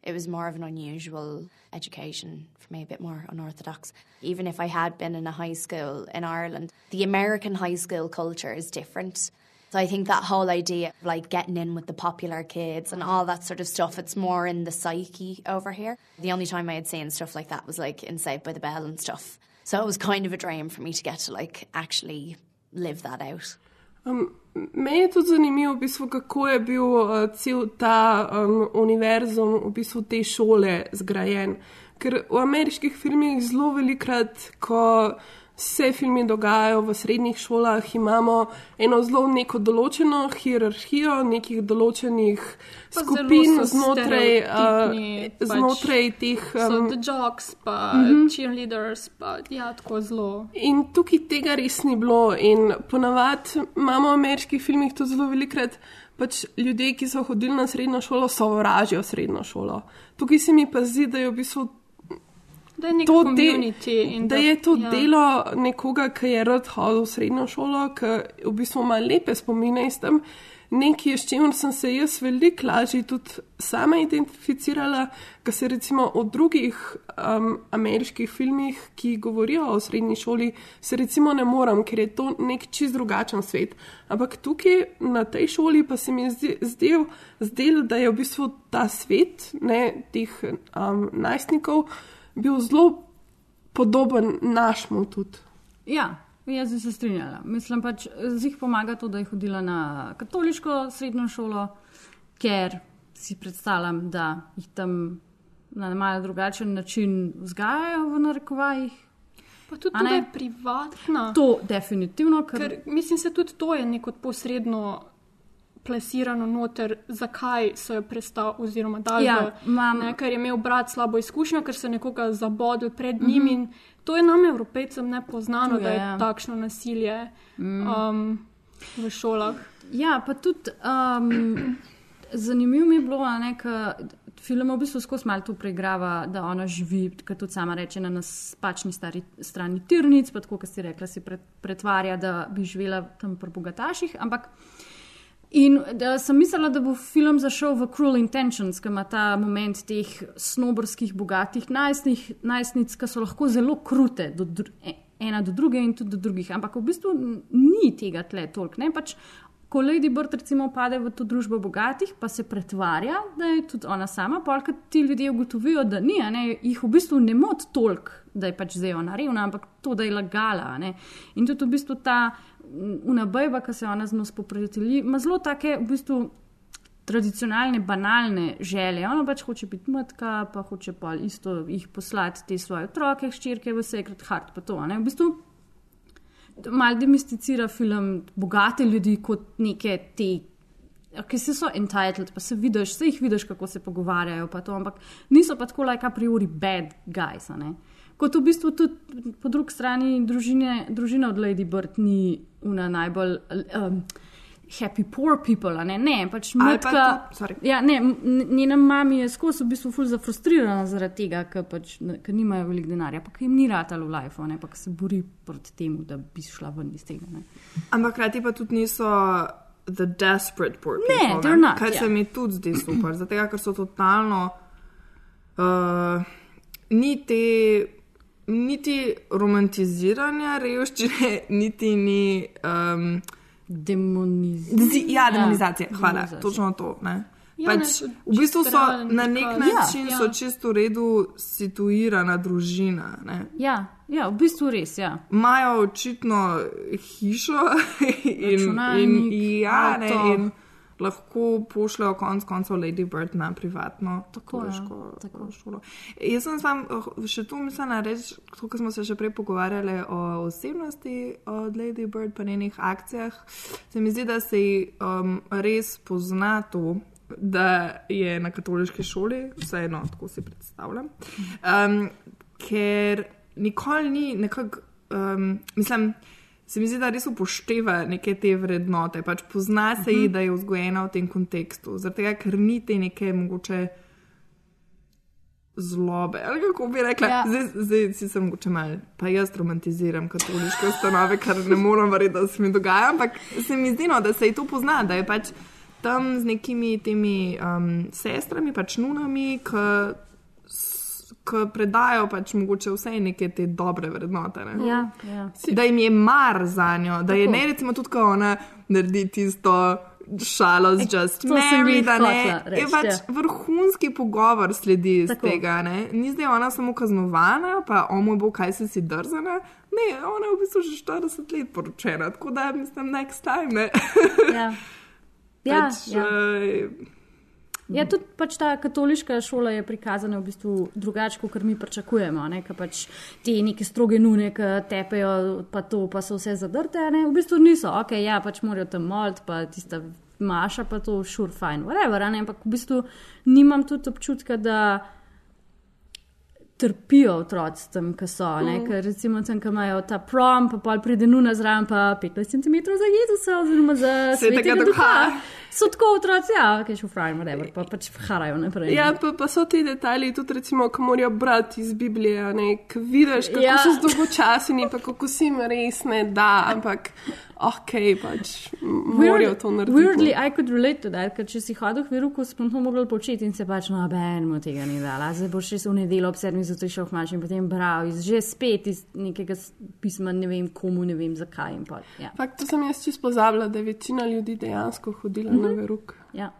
it was more of an unusual education for me, a bit more unorthodox. Even if I had been in a high school in Ireland, the American high school culture is different. So I think that whole idea of like getting in with the popular kids and all that sort of stuff, it's more in the psyche over here. The only time I had seen stuff like that was like in Saved by the Bell and stuff. So it was kind of a dream for me to get to like actually live that out. Um, meni je tudi zanimivo, v bistvu, kako je bil uh, cel ta um, univerzum, v bistvu te šole zgrajen. Ker v ameriških filmih zelo velikrat, ko se filmi dogajajo v srednjih šolah, imamo eno zelo neko določeno hierarhijo, nekih določenih Pa skupin znotraj, uh, pač znotraj teh. So Um, the jocks, pa Mhm. mm -hmm. cheerleaders, pa ja, tako zelo. In tukaj tega res ni bilo. In ponavadi imamo v ameriških filmih to zelo velikrat. Pač ljudje, ki so hodili na srednjo šolo, sovražijo srednjo šolo. Tukaj se mi pa zdi, da je v bistvu Da je to, in da je to ja. delo nekoga, ki je rad hodil v srednjo šolo, ki v bistvu ima lepe spomine iz tam. Nekaj, s čimer sem se jaz veliko lažje tudi sama identificirala, ker se recimo v drugih um, ameriških filmih, ki govorijo o srednji šoli, se recimo ne morem, ker je to nek čist drugačen svet. Ampak tukaj na tej šoli pa se mi je zdel, zdel da je v bistvu ta svet, ne teh um, najstnikov, bil zelo podoben našemu tudi. Ja, jaz bi se strinjala. Mislim pač, z jih pomaga to, da je hodila na katoliško srednjo šolo, ker si predstavljam, da jih tam na malo drugačen način vzgajajo v narekovajih. Pa tudi to, je privatna. To definitivno, ker, Ker mislim, se tudi to je neko posredno plasirano noter, zakaj so jo prestali oziroma dali. Ja, imam- ne, ker je imel brat slabo izkušnjo, ker se nekoga zabodel pred Mhm. njim in to je nam, evropejcem, nepoznano, je, da je ja. takšno nasilje Mm. um, v šolah. Ja, pa tudi um, zanimivo mi je bilo, ne, ka film v bistvu skozi malo to preigrava, da ona živi, kot tudi sama reče, na naspačni stari strani tirnic, pa tako, kot si rekla, si pred, pretvarja, da bi živela tam pri bogataših, ampak. In da sem mislila, da bo film zašel v Cruel Intentions, ki ima ta moment teh snobrskih, bogatih najstnih, najstnic, ki so lahko zelo krute, do, e- ena do druge in tudi do drugih. Ampak v bistvu ni tega tle toliko. Pač, ko Lady Bird recimo pade v to družbo bogatih, pa se pretvarja, da je tudi ona sama, kad ti ljudje ugotovijo, da ni, ne, jih v bistvu ne moti toliko, da je pač zdaj ona revna, ampak to, da je lagala. ne. In tudi v bistvu ta unabejba, ki se ona z njo spoprijatelji, ima zelo take v bistvu tradicionalne, banalne želje. Ona pač hoče biti matka, pa hoče pa isto jih poslati te svoje otroke, ščirke v Secret Heart, pa to. Ne? V bistvu mal demisticira film bogate ljudi kot neke te. Ki se so entitled, pa se vidiš, se jih vidiš, kako se pogovarjajo, pa to, ampak niso pa tako, like a priori bad guys. ne. Kot v bistvu tudi po drugi strani družine, družina od Lady Bird ni una najbolj um, happy poor people, ne, ne, pač pa matka. tudi- sorry. Ja, ne, njena mama je skozi v bistvu ful zafrustrirana zaradi tega, ker pač, ne- ker nimajo veliko denarja, pa jim ni ratalo v life, ne, pa se bori proti temu, da bi šla ven iz tega. Ne. Ampak hkrati pa tudi niso the desperate poor Ne, people. they're not, Kar ja. se mi tudi zdi super, zato ker so totalno. Uh, ni te niti romantiziranja revščine, niti ni. Um, Demonizacija. Ja, demonizacija. Hvala, demonizacija. točno to. Ne? Ja, pač, ne, v bistvu so čisto na nek realno način so Ja. čisto v redu situirana družina. Ne? Ja, ja, v bistvu res. Ja. Imajo očitno hišo in, in, ja, ne, avto. in lahko pošljajo konec koncev Lady Bird na privatno Tako, ja, katoliško tako. šolo. Jaz sem vam eh, še tu mislila reči, kar smo se še prej pogovarjali o osebnosti od Lady Bird pa njenih akcijah. Se mi zdi, da se ji um, res pozna to. Da je na katoliški šoli, vseeno tako si predstavljam. Um, ker nikoli ni nekako, um, mislim, se mi zdi, da res upošteva neke te vrednote. Pač pozna se ji, Mhm. da je vzgojena v tem kontekstu. Tega, ker ni te neke mogoče zlobe. Ali kako bi rekla, Ja. zdaj, zdaj si sem mogoče mal, pa jaz romantiziram katoliške ustanove, kar ne morem verjeti, da se mi dogaja, ampak se mi zdi, no, da se ji to pozna, da je pač tam z nekimi temi um, sestrami, pač nunami, ki predajo pač mogoče vse neke te dobre vrednote. Ne? Ja, ja. Da jim je mar za njo, da je Tako. ne recimo tudi, ko ona naredi tisto. Šalo z Just to sem Mary, da ne. reči, Je pač ja. vrhunski pogovor sledi iz Tako. tega. Ne? Ni zdaj ona samo kaznovana, pa o moj bo, kaj si si drzana. Ne, ona je v bistvu že 40 let poročena, tako da mislim, next time. Ne? Ja. Ja, pač, ja. eh, Ja, tudi pač ta katoliška šola je prikazana v bistvu drugače, kot mi pričakujemo. Ne? Ker pač te neke stroge nune, ki tepejo, pa to, pa so vse zadrte. Ne? V bistvu niso, ok, ja, pač morajo tam molt, pa tista maša, pa to šur, fajn, whatever. Ne? Ampak v bistvu nimam tudi občutka, da trpijo otroci tam, ki so. Mm. Mhm. Ker recimo tam, ki imajo ta prom, pa pol pride nuna zraven, pa 15 cm za Jezusa, oziroma za Svetega duha. duha. So tako otroci, ja, ok, šufrajmo, whatever, pa pač harajo naprej. Ja, pa, pa so ti detajli tudi, recimo, ko morajo brati iz Biblije, ne, ko vidiš, kako ja. so zdolgočaseni, pa kako si jim res ne da, ampak ok, pač morajo to narediti. Weirdly, I could relate to that, ker če si hodil v Viruku, smo to mogli početi in se pač noben mu tega ni dala. Zdaj boš šel v nedeljo ob sedmih, zato šel v mač in potem bral iz že spet iz nekega pisma, ne vem komu, ne vem zakaj. Pol, ja. Fakt, to sem jaz čisto pozabila, da je večina ljudi dejansko hodila mm -hmm. na veruk. Ja.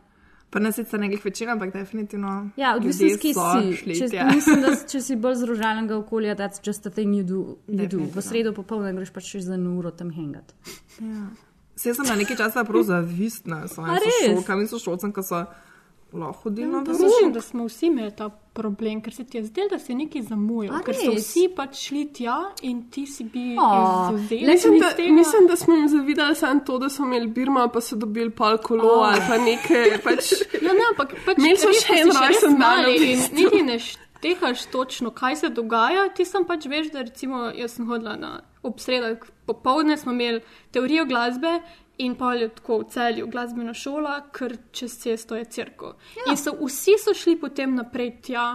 Pa ne sicer nekih večina, ampak definitivno. Ja, odvisno kje si. šli Če, tja. mislim, da če si bolj z rožalnega okolja, that's just a thing you do. You do. V sredo popoldne greš pač za eno uro tam hengat. Ja. Saj sem na nekaj časa prav zavistna, res? sošolkam in sošolcem, ki so lahko hodili na Pa veruk. Mislim, da smo vsi imeli ta problem, ker se ti je zdelo, da si nekaj zamujal. A Ker so vsi pač šli tja in ti si bi Oh, izvzel mislim, da, mislim, da smo jim zavidali samo to, da so imeli birmo, pa so dobili pol kolo Oh. ali pa nekaj. Pač, Ja, ne, ampak pač, Imeli so še en res rojsten dan. niti ne štehaš točno, kaj se dogaja. Ti sem pač veš, da recimo jaz sem hodila na obsredek popovdne, smo imeli teorijo glasbe. In pa je tako v celju glasbena šola, ker čez cesto je crkva. Ja. In so vsi so šli potem naprej tja,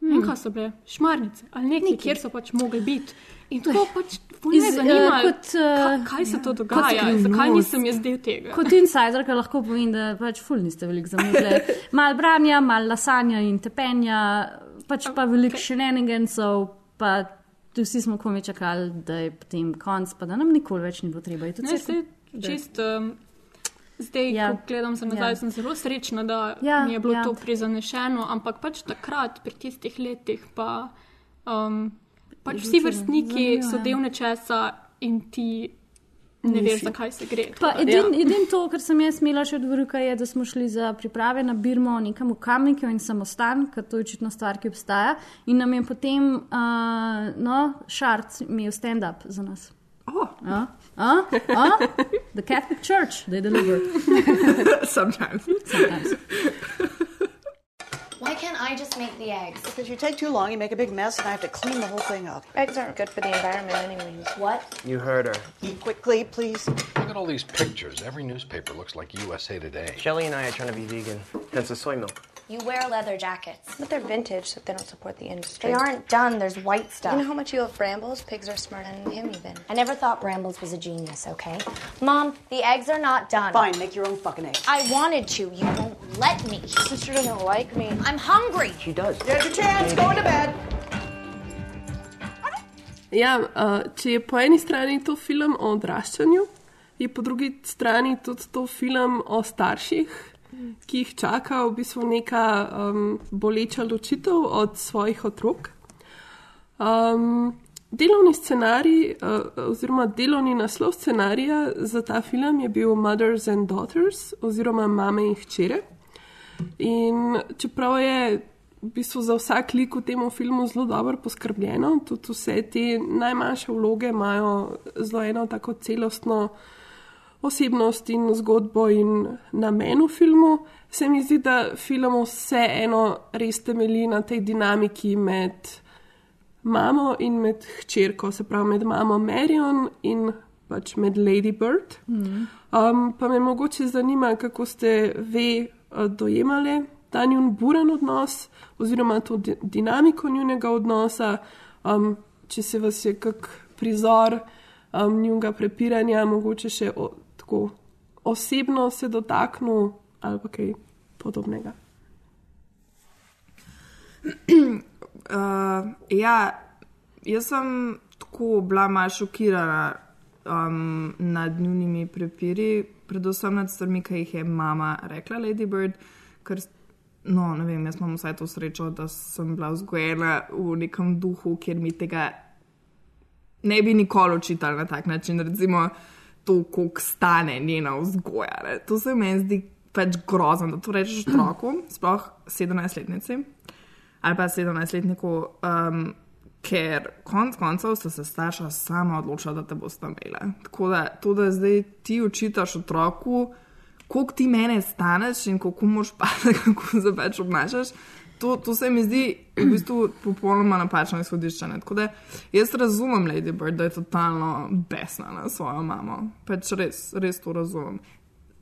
hmm. in kaj so bile, šmarnice ali nekaj, Nekaj. kjer so pač mogli biti. In tako pač me eh, zanima, kot, eh, kaj, kaj se to ja. dogaja, Kot zakaj nisem jaz del tega. Kot insiderka lahko povem, da pač ful niste veliko zamudili. Mal branja, mal lasanja in tepenja, pač pa veliko okay. shenanigansov, pa vsi smo komi čakali, da je potem konc, pa da nam nikoli več ni bo treba. iti v Ne, saj čist, um, zdaj, ja. Ja. ko gledam za nazaj, Ja. ja. sem zelo srečna, da Ja, ja, mi je bilo ja. ja. to prizanešeno, ampak pač takrat, pri tistih letih, pa um, pač vsi vrstniki zanimivo, so ja. del nečesa in ti ne veš, zakaj se gre. Pa da- edin, ja. edin to, kar sem jaz imela še od Vrka, je, da smo šli za priprave na Birmo nekam v Kamniku in samostan, ker to je očitno stvar, ki obstaja. In nam je potem, uh, no, Šarc imel stand-up za nas. Oh. Uh, uh, uh, the Catholic Church, they deliver. Sometimes. Sometimes. Why can't I just make the eggs? Because you take too long, you make a big mess, and I have to clean the whole thing up. Eggs aren't good for the environment, anyways. What? You heard her. Eat quickly, please. Look at all these pictures. Every newspaper looks like USA Today. Shelly and I are trying to be vegan. Hence the soy milk. You wear leather jackets. But they're vintage, so they don't support the industry. They aren't done. There's white stuff. You know how much you love brambles? Pigs are smarter than him, even. I never thought Brambles was a genius, okay? Mom, the eggs are not done. Fine, make your own fucking eggs. I wanted to. You won't let me. Sister doesn't like me. I'm hungry. She does. There's your chance. Go to bed. Ja, uh, če je po eni strani to film o odraščanju, je po drugi strani tudi to film o starših, ki jih čaka v bistvu neka um, boleča ločitev od svojih otrok. Um, delovni scenarij, uh, oziroma delovni naslov scenarija za ta film je bil Mothers and Daughters, oziroma Mame in hčere. In čeprav je v bistvu za vsak lik v tem filmu zelo dobro poskrbljeno, tudi vse te najmanjše vloge imajo zelo eno tako celostno osebnost in zgodbo in namen v filmu, se mi zdi, da film vseeno res temelji na tej dinamiki med mamo in med hčerko, se pravi med mamo Marion in pač med Lady Bird. Mm. Um, pa me mogoče zanima, kako ste ve uh, dojemali ta njun buren odnos, oziroma to di dinamiko njunega odnosa, um, če se vas je kak prizor um, njunega prepiranja, mogoče še o, tako osebno se dotaknil ali pa kaj podobnega. Uh, ja, jaz sem tako bila malo šokirana um, nad njunimi prepiri, predvsem nad stvarmi, ki jih je mama rekla, Lady Bird. Ker, no, ne vem, jaz imam vsaj to srečo, da sem bila vzgojena v nekem duhu, kjer mi tega ne bi nikoli učitali na tak način. Recimo to, koliko stane njena vzgoja. Ne. To se mi zdi pač grozno, da to rečeš otroku, sploh 17-letnici ali pa 17-letniku, um, ker konc koncev sta se starša sama odločila, da te boste imeli. Tako da to, da zdaj ti učitaš otroku, koliko ti mene staneš in kako moš pa, kako se pač obnašaš. To, to se mi zdi v bistvu popolnoma napačno izhodišče. Tako da jaz razumem Lady Bird, da je totalno besna na svojo mamo. Pač res, res to razumem.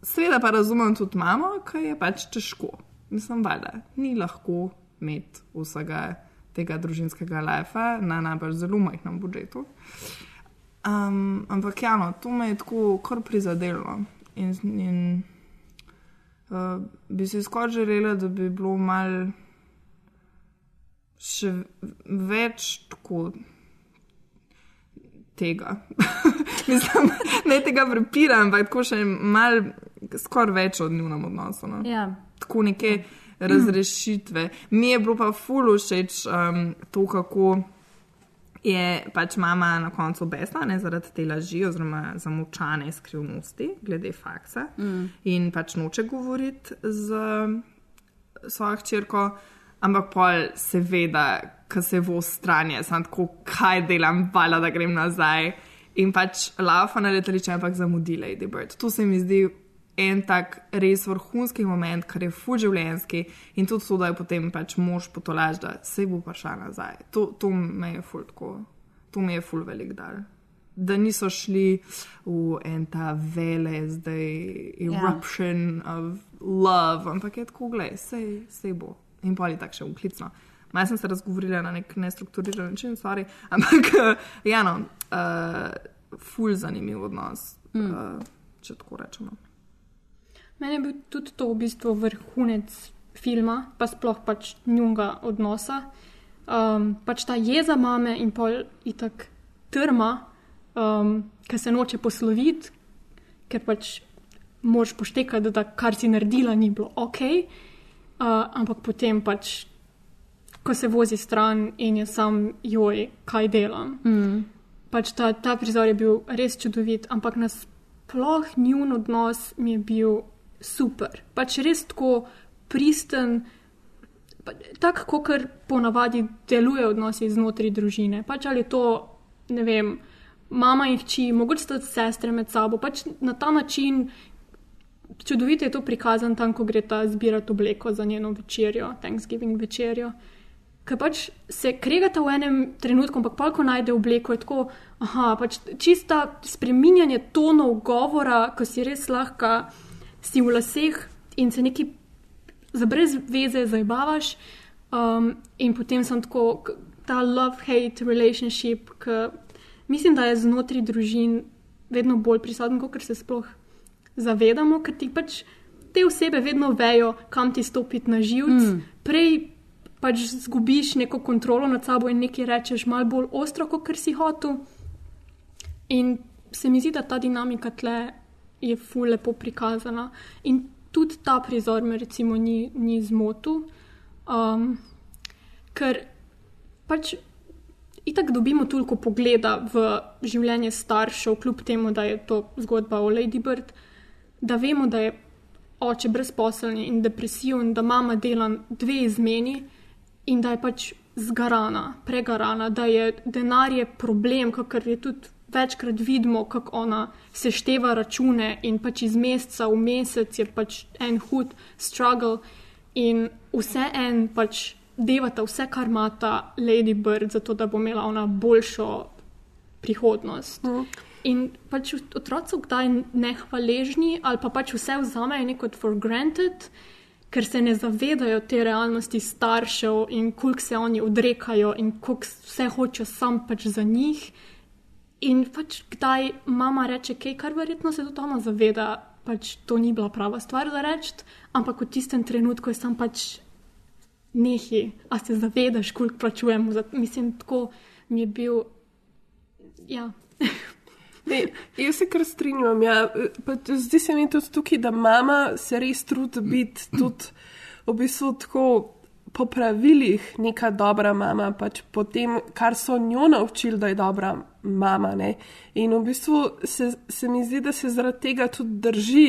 Sveda pa razumem tudi mamo, ki je pač težko. Mislim, da ni lahko imeti vsega tega družinskega lajfa na najbolj zelo majhnem budžetu. Um, ampak ja, no, to me je tako kar prizadelo. In, in uh, bi si skoraj želela, da bi bilo mal še več tako tega. Mislim, ne tega prepira, ampak tako še mal, skoraj več od njunem odnosu. No. Ja. Tako neke razrešitve. Mi je bilo pa fulu všeč um, to, kako je pač mama na koncu besna ne, zaradi te laži oziroma zamučane skrivnosti glede faksa Mm. in pač noče govoriti z svojo hčerko, ampak pol seveda, ko se vo stranje, sem tako, kaj delam, vala, da grem nazaj. In pač laufa na letališče, ampak zamudi Lady Bird. To se mi zdi en tak res vrhunski moment, kar je full življenjski in tudi to, da je potem pač mož potolaž, da se bo prišla nazaj. To, to me je full tako, to mi je full velik dar. Da niso šli v en ta vele, zdaj eruption yeah. of love, ampak je tako, gledaj, vse bo. In pa je tako še uklicno. Malo sem se razgovorila na nek nestrukturiran način, sorry, ampak ja, no, uh, ful zanimiv odnos, mm. uh, če tako rečemo. Meni je bil tudi to v bistvu vrhunec filma, pa sploh pač njunga odnosa. Um, pač ta jeza mame in pol itak trma, um, ki se noče posloviti, ker pač moš poštekati, da kar si naredila, ni bilo ok. Uh, ampak potem pač, ko se vozi stran in je sam, joj, kaj delam. Mm. Pač ta, ta prizor je bil res čudovit, ampak nasploh njun odnos mi je bil super. Pač res tako pristen, tako kot ponavadi deluje odnosi znotraj družine. Pač ali je to, ne vem, mama in hči, mogoče sta sestre med sabo, pač na ta način. Čudovito je to prikazan tam, ko gre ta zbirati obleko za njeno večerjo, Thanksgiving večerjo. Ker pač se kregata v enem trenutku, ampak pa ko najde obleko, je tako, aha, pač čista spreminjanje tonov govora, ko si res lahko si v laseh in se neki za brez veze zabavaš. Um, in potem sem tako, ta love-hate relationship, ki mislim, da je znotraj družin vedno bolj prisoten, kot se sploh zavedamo, ker ti pač te osebe vedno vejo, kam ti stopiti na živce. Mm. Prej pač zgubiš neko kontrolo nad sabo in nekaj rečeš malo bolj ostro, kot si hotel. In se mi zdi, da ta dinamika tle je ful lepo prikazana. In tudi ta prizor me recimo ni, ni zmotil, um, ker pač itak dobimo toliko pogleda v življenje staršev, kljub temu, da je to zgodba o Lady Bird, da vemo, da je oče brezposeln in depresiven, da mama dela dve izmeni in da je pač zgarana, pregarana, da je denar je problem, kar je tudi večkrat vidimo, kako ona sešteva račune in pač iz meseca v mesec je pač en hud struggle in vse en pač devata vse, kar ima ta Lady Bird, zato da bo imela ona boljšo prihodnost. Mm. In pač otroci so kdaj nehvaležni ali pa pač vse vzamejo neko for granted. Ker se ne zavedajo te realnosti staršev in koliko se oni odrekajo, in koliko vse hočejo sam pač za njih, In pač kdaj mama reče, kaj, kar verjetno se tudi ona zaveda, pač to ni bila prava stvar za reči, ampak v tistem trenutku je sam pač nehi, a se zavedaš, koliko plačujemo. Mislim, tako mi je bil. Ja. Ne, jaz se kar strinjam. Ja. Zdi se mi tudi tukaj, da mama se res trudi biti tudi v bistvu tako po pravilih neka dobra mama, pač po tem, kar so njo naučili, da je dobra mama. Ne? In v bistvu se, se mi zdi, da se zaradi tega tudi drži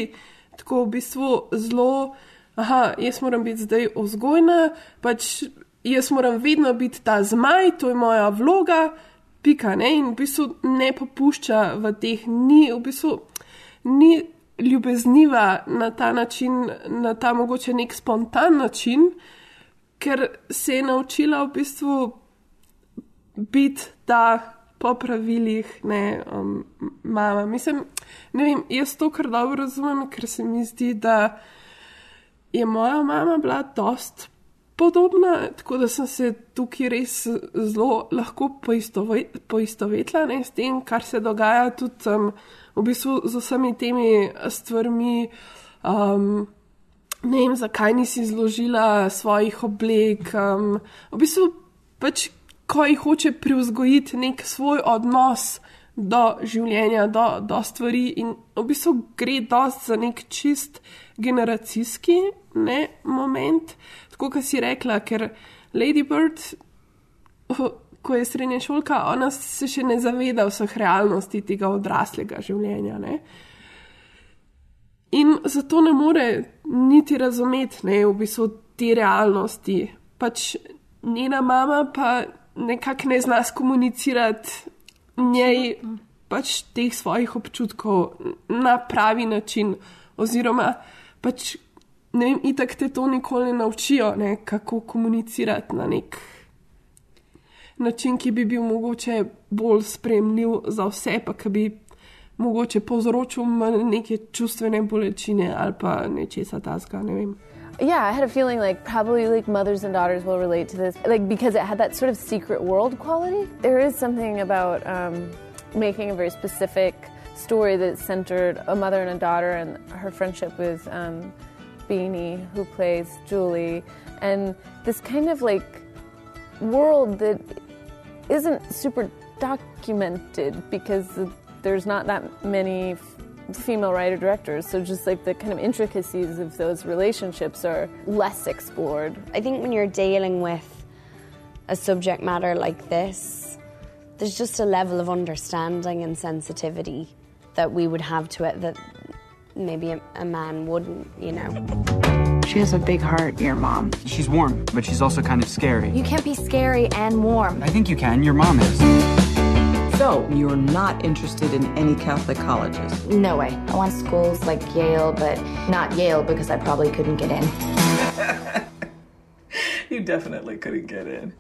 tako v bistvu zelo, aha, jaz moram biti zdaj vzgojna, pač jaz moram vedno biti ta zmaj, to je moja vloga, pika, ne? in v bistvu ne popušča v teh, ni v bistvu. Ni ljubezniva na ta način, na ta mogoče nek spontan način, ker se je naučila v bistvu biti ta po pravilih, ne um, mama. Mislim, ne vem, jaz to kar dobro razumem, ker se mi zdi, da je moja mama bila dost. Podobna, tako da sem se tukaj res zelo lahko poistovetila s tem, kar se dogaja tudi um, v bistvu z vsemi temi stvarmi. Um, ne vem, zakaj nisi zložila svojih oblek. Um, v bistvu, pač, ko jih hoče privzgojiti nek svoj odnos do življenja, do, do stvari, in v bistvu gre dost za nek čist generacijski ne, moment. Tako kot si rekla, ker Lady Bird. Ko je srednja šolka, ona se še ne zaveda vseh realnosti tega odraslega življenja. Ne? In zato ne more niti razumeti, ne, v bistvu te realnosti. Pač njena mama pa nekako ne zna skomunicirati njej pač teh svojih občutkov na pravi način. Oziroma, pač ne vem, itak te to nikoli ne naučijo, ne, kako komunicirati na nek način, ki bi bil mogoče bolj spremljiv za vse, pa ki bi mogoče povzročil neke čustvene bolečine ali pa nečesa tasga, ne vem. Yeah, I had a feeling like probably like mothers and daughters will relate to this, like because it had that sort of secret world quality. There is something about um, making a very specific story that centered a mother and a daughter and her friendship with um, Beanie, who plays Julie, and this kind of like world that isn't super documented because there's not that many female writer directors, so just like the kind of intricacies of those relationships are less explored. I think when you're dealing with a subject matter like this, there's just a level of understanding and sensitivity that we would have to it that maybe a, a man wouldn't, you know. She has a big heart, your mom. She's warm, but she's also kind of scary. You can't be scary and warm. I think you can. Your mom is. So, you're not interested in any Catholic colleges? No way. I want schools like Yale, but not Yale because I probably couldn't get in. you definitely couldn't get in.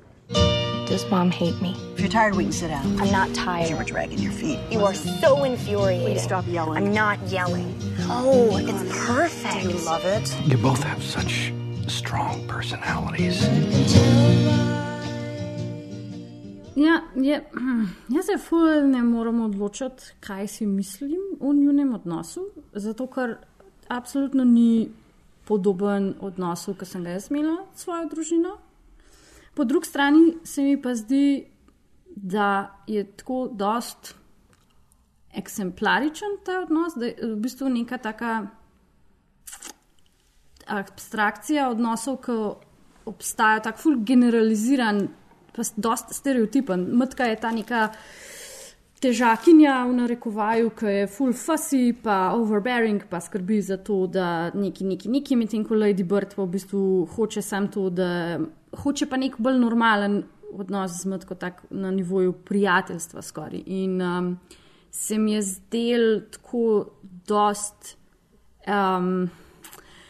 Does mom hate me? If you're tired, we can sit down. I'm not tired. You were dragging your feet. You are so infuriating. Please stop yelling. I'm not yelling. Oh, it's perfect. Do you love it? You both have such strong personalities. Ja, je, jaz se fulj ne moram odločiti, kaj si mislim o njunem odnosu, zato ker absolutno ni podoben odnosu, ki sem ga jaz imela s svojo družino. po drugi strani se mi pa zdi, da je tako dost eksemplaričen ta odnos, da je v bistvu neka taka abstrakcija odnosov, ki obstaja, tako ful generaliziran, pa dost stereotipen. Mrtka je ta neka težakinja v narekovaju, ki je full fussy, pa overbearing, pa skrbi za to, da neki, neki, neki, medtem ko Lady Bird pa v bistvu hoče sam to, da hoče pa nek bolj normalen odnos z mrtko, tak na nivoju prijateljstva skoraj. In um, se mi je zdel tako dost. Um,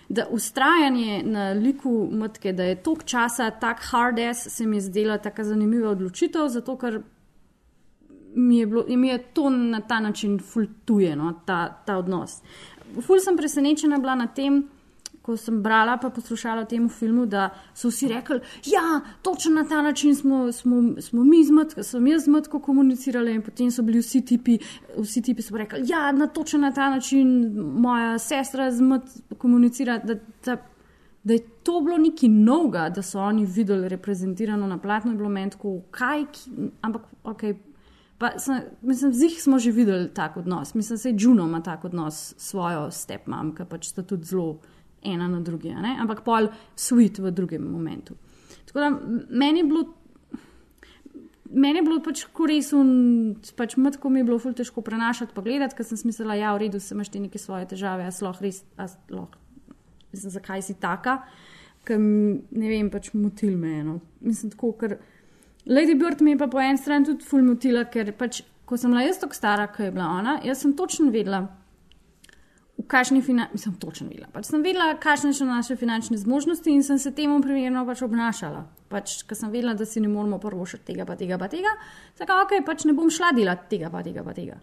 Da ustrajanje na liku mrtke, da je tok časa, tako hard ass, se mi je zdela tako zanimiva odločitev, zato ker mi je, bilo, mi je to na ta način fultujeno, ta, ta odnos. Ful sem presenečena bila na tem, ko sem brala pa poslušala o tem filmu, da so vsi rekli, ja, točno na ta način smo, smo, smo mi z mrtko, sem jaz z mrtko komunicirala in potem so bili vsi tipi, vsi tipi so rekli, ja, na točno na ta način moja sestra z mrtko komunicira. Da, da, da je to bilo nekaj novega, da so oni videli reprezentirano na platnu, je bilo meni tako, kaj, ki, ampak ok. Pa sem, mislim, z jih smo že videli tak odnos. Mislim, da se Juno ima tak odnos s svojo stepmom, ki pač sta tudi zelo ena na drugi, ampak pol sweet v drugem momentu. Tako da meni je bilo. Meni je bilo pač res, pač matko mi je bilo ful težko prenašati, pa gledati, ker sem mislila, ja, v redu, imaš ti neke svoje težave, a sloh res, a sloh, mislim, zakaj si taka, ker ne vem, pač motil me eno. Mislim, tako, ker Lady Bird mi je pa po eni strani tudi ful motila, ker pač, ko sem bila jaz tako stara, kot je bila ona, jaz sem točno vedela, kakšni finančni, mislim, točno vedela, pač sem vedela, kakšne so naše finančne zmožnosti in sem se temu primerno pač obnašala. Pač, ker sem vedela, da si ne moramo prvo še tega, pa tega, pa tega, tako ok, pač ne bom šla delati tega, pa tega, pa tega.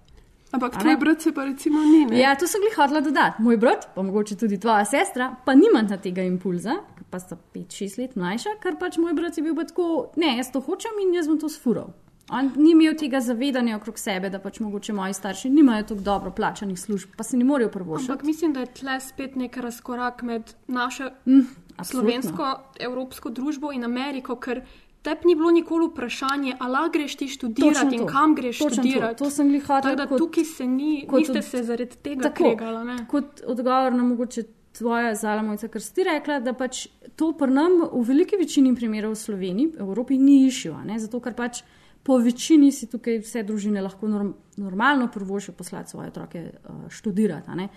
Ampak tvoj brat se pa recimo ni. Ne? Ja, to sem jih hotela dodati. Moj brat, pa mogoče tudi tvoja sestra, pa nimata tega impulza, pa sta 5-6 let mlajša, ker pač moj brat je bil tako, ne, jaz to hočem in jaz bom to sfural. On ni imel tega zavedanja okrog sebe, da pač mogoče moji starši nimajo tako dobro plačanih služb, pa se ne morejo prvošiti. Ampak mislim, da je tle spet nek razkorak med našo Mm, slovensko, evropsko družbo in Ameriko, ker tebi ni bilo nikoli vprašanje, ali greš ti študirati Točno in to. kam greš Točno to. študirati. To sem glih hotela Tako da kot- tukaj se ni, niste od- se zaradi tega Tako, kregala. Ne? Kot odgovor na mogoče tvoja zalamojca, ker si rekla, da pač to pri nam v veliki večini primerov v Sloveniji, v Evropi ni išil, zato ker pač po večini si tukaj vse družine lahko norm, normalno prvošijo poslati svoje otroke uh, študirati.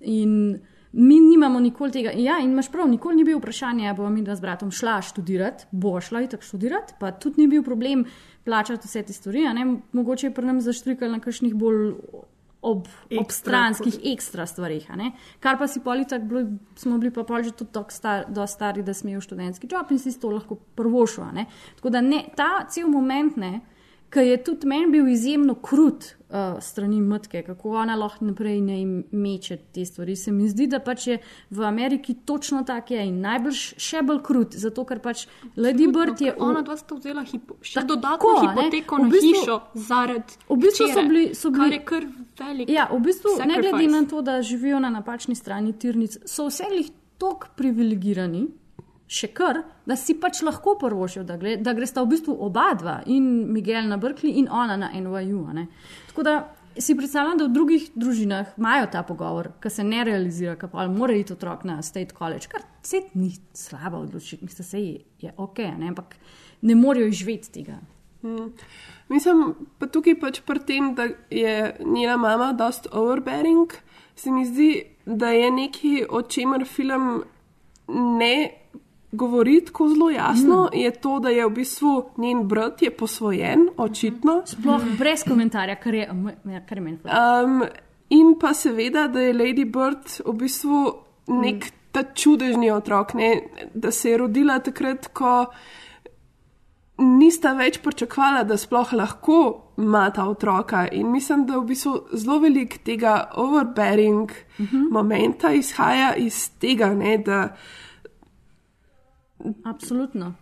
In mi nimamo nikoli tega. Ja, in imaš prav, nikoli ni bil vprašanje, ali bo mi dva z bratom šla študirati, bo šla in tako študirati, pa tudi ni bil problem plačati vse te stvari. Mogoče je pri nam zaštrikal na kakšnih bolj ob, ob stranskih ekstra stvarih. Kar pa si politak, bili, smo bili pa pol že tako star, stari, da smo imeli študentski job in si to lahko ne. Tako da ne, ta cel moment ne. Ker je tudi meni bil izjemno krut uh, strani Mtke, kako ona lahko naprej ne meče te stvari. Se mi zdi, da pač je v Ameriki točno tako je in najbrž še bolj krut, zato ker pač Lady Bird je. Ona dva sta vzela hipo, še Tako, dodatno ne. hipoteko V na bistvu- hišo zaradi V bistvu so hčere, bili, so bili, kar je kar velik. Ja, v bistvu, ne glede sacrifice. na to, da živijo na napačni strani tirnic, so vse jih tako privilegirani, še kar, da si pač lahko prvošijo, da, gre, da gresta v bistvu oba dva, in Miguel na Berkeley in ona na NYU. Tako da si predstavljam, da v drugih družinah imajo ta pogovor, ki se ne realizira, ki pa mora iti otrok na State College, kar se ni slaba odločitev, mislim, se je, je ok, ne, ampak ne morejo izživeti tega. Mm. Mislim, pa tukaj pač pri tem, da je njena mama dost overbearing, se mi zdi, da je nekaj, o čemer film ne govori tako zelo jasno, mm. je to, da je v bistvu njen brat je posvojen, očitno. Sploh brez komentarja, kar je, ja, kar je meni. Um, in pa seveda, da je Lady Bird v bistvu nek ta čudežni otrok, ne? da se je rodila takrat, ko nista več pričakovala, da sploh lahko ima ta otroka. In mislim, da v bistvu zelo velik tega overbearing uh -huh. momenta izhaja iz tega, ne, da. Absolutno.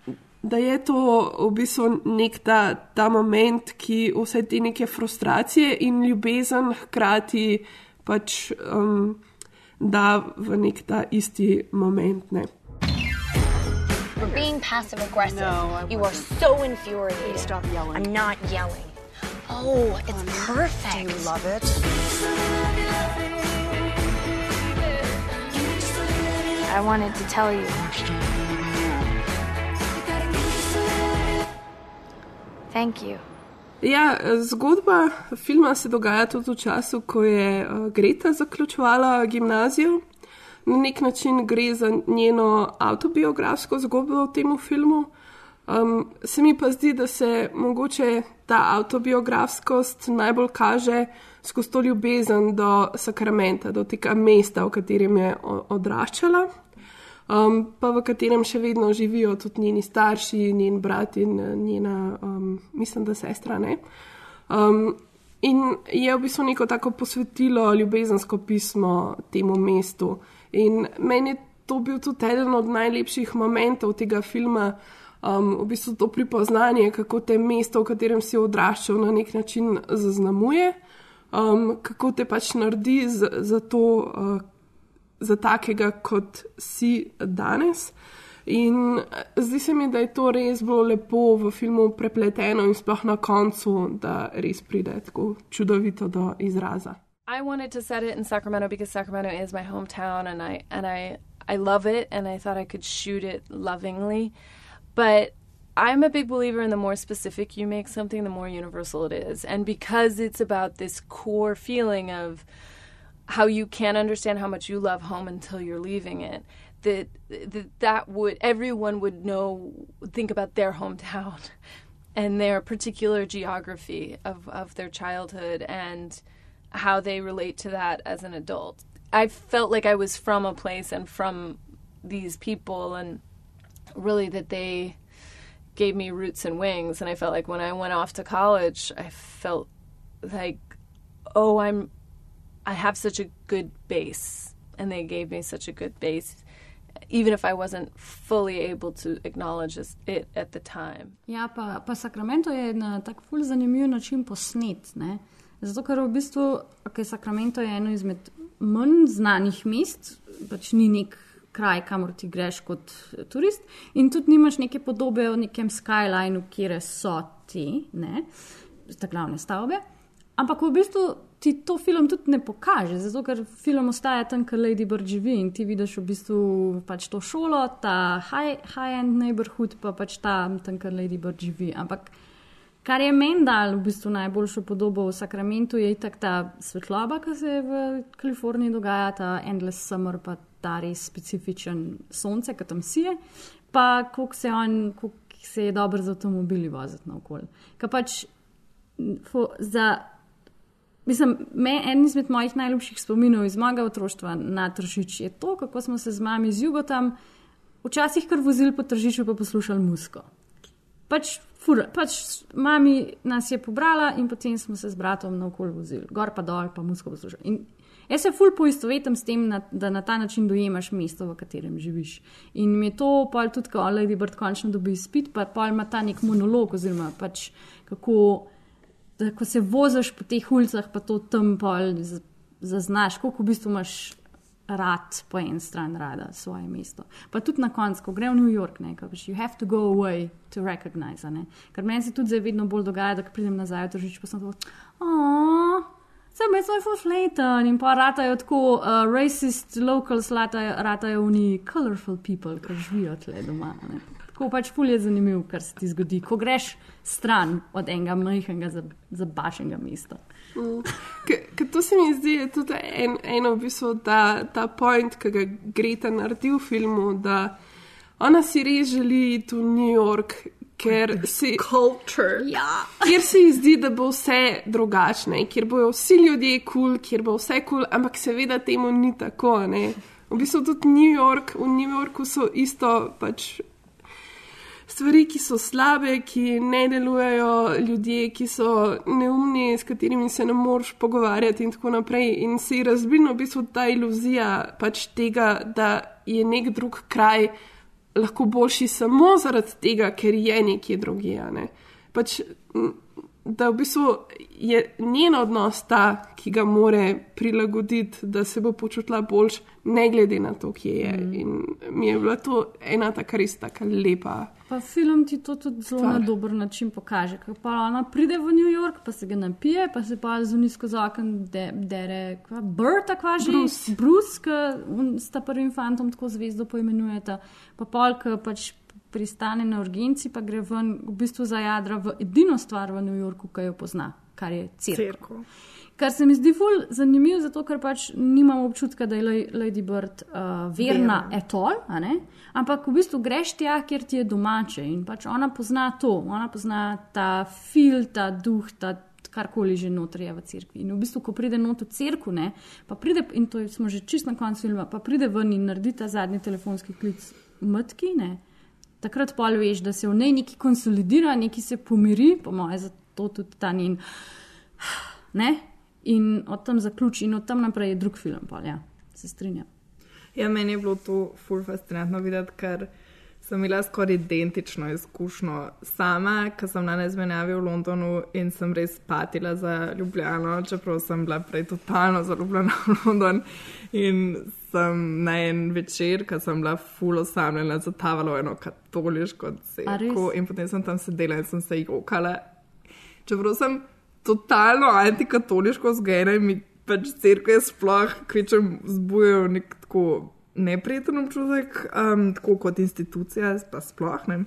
Da je to v bistvu nek ta, ta moment, ki vse te neke frustracije in ljubezen hkrati pač um, da v nek ta isti moment. Ne. for being passive aggressive. No, you are so infuriating. Please stop yelling. I'm not yelling. Oh, it's perfect. Do you love it? I wanted to tell you. Thank you. Ja, zgodba filma se dogaja tudi v času, ko je uh, Greta zaključovala gimnazijo. Na nek način gre za njeno autobiografsko zgodbo v tem filmu. Um, se mi pa zdi, da se mogoče ta autobiografskost najbolj kaže skozi to ljubezen do sakramenta, do tega mesta, v katerem je odraščala, um, pa v katerem še vedno živijo tudi njeni starši, njen brat in njena, um, mislim, da sestra. Um, in je v bistvu neko tako posvetilo ljubezensko pismo temu mestu. In meni je to bil tudi eden od najlepših momentov tega filma. Um, v bistvu to pripoznanje, kako te mesto, v katerem si odraščal, na nek način zaznamuje, um, kako te pač naredi za, za to, uh, za takega, kot si danes. In zdi se mi, da je to res bilo lepo v filmu prepleteno in sploh na koncu, da res pride tako čudovito do izraza. I wanted to set it in Sacramento because Sacramento is my hometown and I and I I love it and I thought I could shoot it lovingly. But I'm a big believer in the more specific you make something, the more universal it is. And because it's about this core feeling of how you can't understand how much you love home until you're leaving it, that that, that would everyone would know think about their hometown and their particular geography of, of their childhood and how they relate to that as an adult. I felt like I was from a place and from these people and really that they gave me roots and wings and I felt like when I went off to college I felt like oh I'm I have such a good base and they gave me such a good base even if I wasn't fully able to acknowledge it at the time. Ja, pa, pa Sacramento je na tak ful zanimiv način posnet, ne? Zato, ker v bistvu, okay, Sacramento je eno izmed manj znanih mest, pač ni nek kraj, kamor ti greš kot turist, in tudi nimaš neke podobe o nekem skylineu, kjer so ti, ne, te glavne stavbe. Ampak v bistvu ti to film tudi ne pokaže, zato ker film ostaja tam, kjer Lady Bird živi in ti vidiš v bistvu pač to šolo, ta high-end high neighborhood, pa pač tam, tam, kjer Lady Bird živi. Ampak Kar je meni dal v bistvu najboljšo podobo v Sakramentu, je itak ta svetloba, ki se v Kaliforniji dogaja, ta endless summer, pa ta res specifičen sonce, ki tam sije, pa koliko se, on, koliko se je dobro z avtomobili voziti na okolje. Pač, Mislim, me, en izmed mojih najljubših spominov iz mojega otroštva na tržič je to, kako smo se z mami z jugotom včasih kar vozili po tržiču, pa poslušali musko. Pač Fura, pač mami nas je pobrala in potem smo se z bratom na okolju vozili, gor pa dol, pa musko poslušali. In jaz se ful poistovetim s tem, da na ta način dojemaš mesto, v katerem živiš. In mi je to pol tudi, ko Lady Bird končno dobi spit, pa pol ima ta nek monolog, oziroma pač kako, da ko se voziš po teh ulicah, pa to tam pol zaznaš, koliko v bistvu imaš rad po eni strani rada svoje mesto. Pa tudi na koncu, ko gre v New York, ne, rečeš, you have to go away to recognize. Ne. Ker meni se tudi zdaj vedno bolj dogaja, da pridem nazaj v tržič, pa sem tako, oh. Sem jaz svoj fusleten in pa ratajo tako uh, racist locals, ratajo, ratajo oni colorful people, ki živijo tle doma. Ne. Tako pač ful je zanimiv, kar se ti zgodi, ko greš stran od enega majhnega zabašenega mesta. Mm. Ker to se mi zdi, tudi en, eno v bistvu ta, ta point, ki ga Greta naredi v filmu, da ona si res želi iti v New York, ker si. Culture. Ja. Kjer se ji zdi, da bo vse drugačne, kjer bojo vsi ljudje kul, cool, kjer bo vse kul, cool, ampak seveda temu ni tako. Ne? V bistvu tudi New York, v New Yorku so isto pač stvari, ki so slabe, ki ne delujejo, ljudje, ki so neumni, s katerimi se ne moreš pogovarjati, in tako naprej. In se je razbila v bistvu ta iluzija pač tega, da je nek drug kraj lahko boljši samo zaradi tega, ker je nekje drugje. Ne? Pač, da v bistvu je njen odnos ta, ki ga more prilagoditi, da se bo počutila boljš, ne glede na to, kje je. Mm. In mi je bila to ena taka res taka lepa. Pa film ti to tudi zelo Stvar. na dober način pokaže. Ko pa ona pride v New York, pa se ga napije, pa se pa zunaj skozi okno de, dere, kva, Bert, kva že Bruce. Bruce, ki sta prvim fantom tako zvezdo poimenujeta. Pa pol, ki pač pristane na urgenci, pa gre ven v bistvu za jadra v edino stvar v New Yorku, ki jo pozna, kar je cirko. Kar se mi zdi ful zanimivo, zato ker pač nimam občutka, da je Lady Bird uh, verna etol, ampak v bistvu greš tja, kjer ti je domače in pač ona pozna to, ona pozna ta fil, ta duh, ta karkoli že notri je v cerkvi. In v bistvu, ko pride not v cerku, ne, pa pride, in to smo že čist na koncu filma, pa pride ven in naredi ta zadnji telefonski klic mrtki, ne. Takrat pol veš, da se v njej neki konsolidira, neki se pomiri, po mojem, zato tudi ta njen ne? In od tam zaključi, in od tam naprej je drug film, pa ja, se strinjam. Ja, meni je bilo to ful fascinantno videti, ker sem imela skoraj identično izkušnjo sama, ko sem na nezmenjavi v Londonu in sem res patila za Ljubljano, čeprav sem bila prej totalno zaljubljena v London. In sem na en večer, ko sem bila ful osamljena, zatavala v eno katoliško cerkev in potem sem tam sedela in sem se jokala. Čeprav sem totalno antikatoliško vzgojena in mi pač crkve sploh kvečem zbujajo nek tako neprijeten občutek, um, tako kot institucija, pa sploh ne.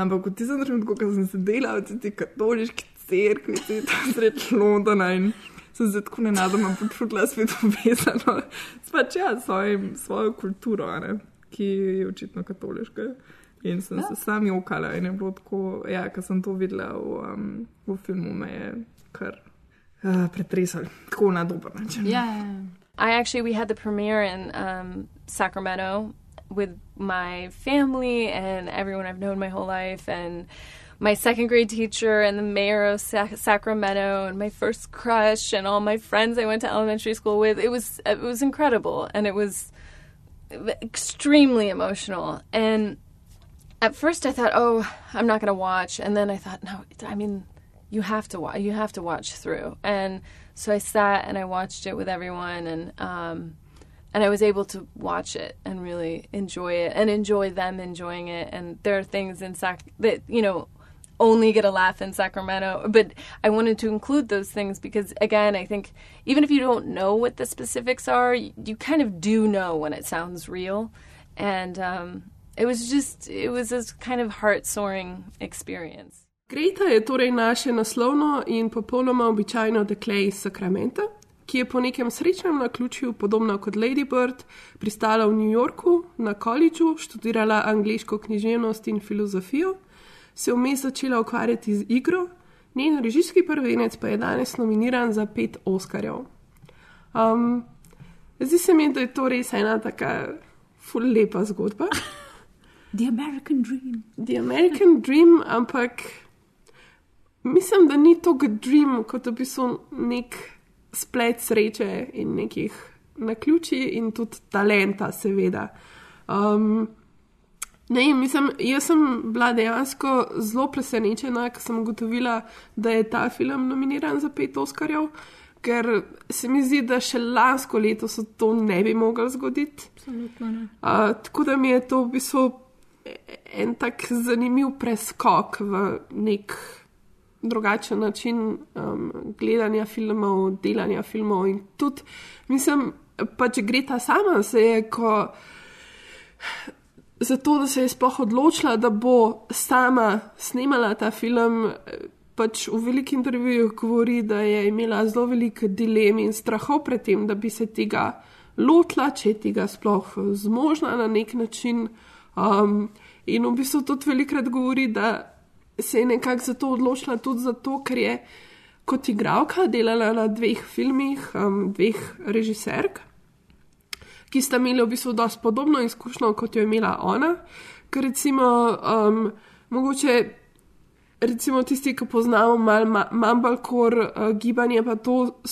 Ampak v tistem trenutku, ko sem sedela v tej katoliški cerkvi, ti tam sreč Londona in sem se tako nenadoma počutila spet povezano s pač ja, svojim, svojo kulturo, a ne, ki je očitno katoliška. In sem ja. se sam jokala in je bilo tako, ja, ko sem to videla v, um, v filmu, me je kar uh, pretresalo, tako na dober način. Ja, ja, ja. I actually we had the premiere in um, Sacramento with my family and everyone I've known my whole life and my second grade teacher and the mayor of Sac- Sacramento and my first crush and all my friends I went to elementary school with. It was it was incredible and it was extremely emotional and at first I thought, "Oh, I'm not going to watch." And then I thought, "No, I mean, you have to watch. You have to watch through." And so I sat and I watched it with everyone, and um, and I was able to watch it and really enjoy it and enjoy them enjoying it. And there are things in Sac that you know only get a laugh in Sacramento, but I wanted to include those things because again, I think even if you don't know what the specifics are, you, kind of do know when it sounds real, and um, it was just it was this kind of heart soaring experience. Greta je torej naše naslovno in popolnoma običajno dekle iz Sakramenta, ki je po nekem srečnem naključju, podobno kot Lady Bird, pristala v New Yorku na koledžu, študirala angliško književnost in filozofijo, se vmes začela ukvarjati z igro, njen režijski prvenec pa je danes nominiran za pet Oscarjev. Um, zdi se mi, da je to res ena taka ful lepa zgodba. The American Dream. The American Dream, ampak mislim, da ni to dream, kot da bi so nek splet sreče in nekih naključij in tudi talenta, seveda. Um, ne, mislim, jaz sem bila dejansko zelo presenečena, ko sem ugotovila, da je ta film nominiran za pet Oscarjev. Ker se mi zdi, da še lansko leto se to ne bi moglo zgoditi. Absolutno ne. Uh, tako da mi je to v bistvu en tak zanimiv preskok v nek drugačen način um, gledanja filmov, delanja filmov. In tudi, mislim, pač Greta sama se je, ko. Zato, da se je sploh odločila, da bo sama snemala ta film, pač v velikih intervjujih govori, da je imela zelo veliko dilem in strahov pred tem, da bi se tega lotila, če je tega sploh zmožna na nek način. Um, in v bistvu tudi velikrat govori, da se je nekako zato odločila tudi zato, ker je kot igralka delala na dveh filmih, um, dveh režiserk ki sta imeli v bistvu dosti podobno izkušnjo, kot jo je imela ona. Ker recimo, um, mogoče recimo tisti, ki poznamo malo ma, Mumbalkor uh, gibanje, pa to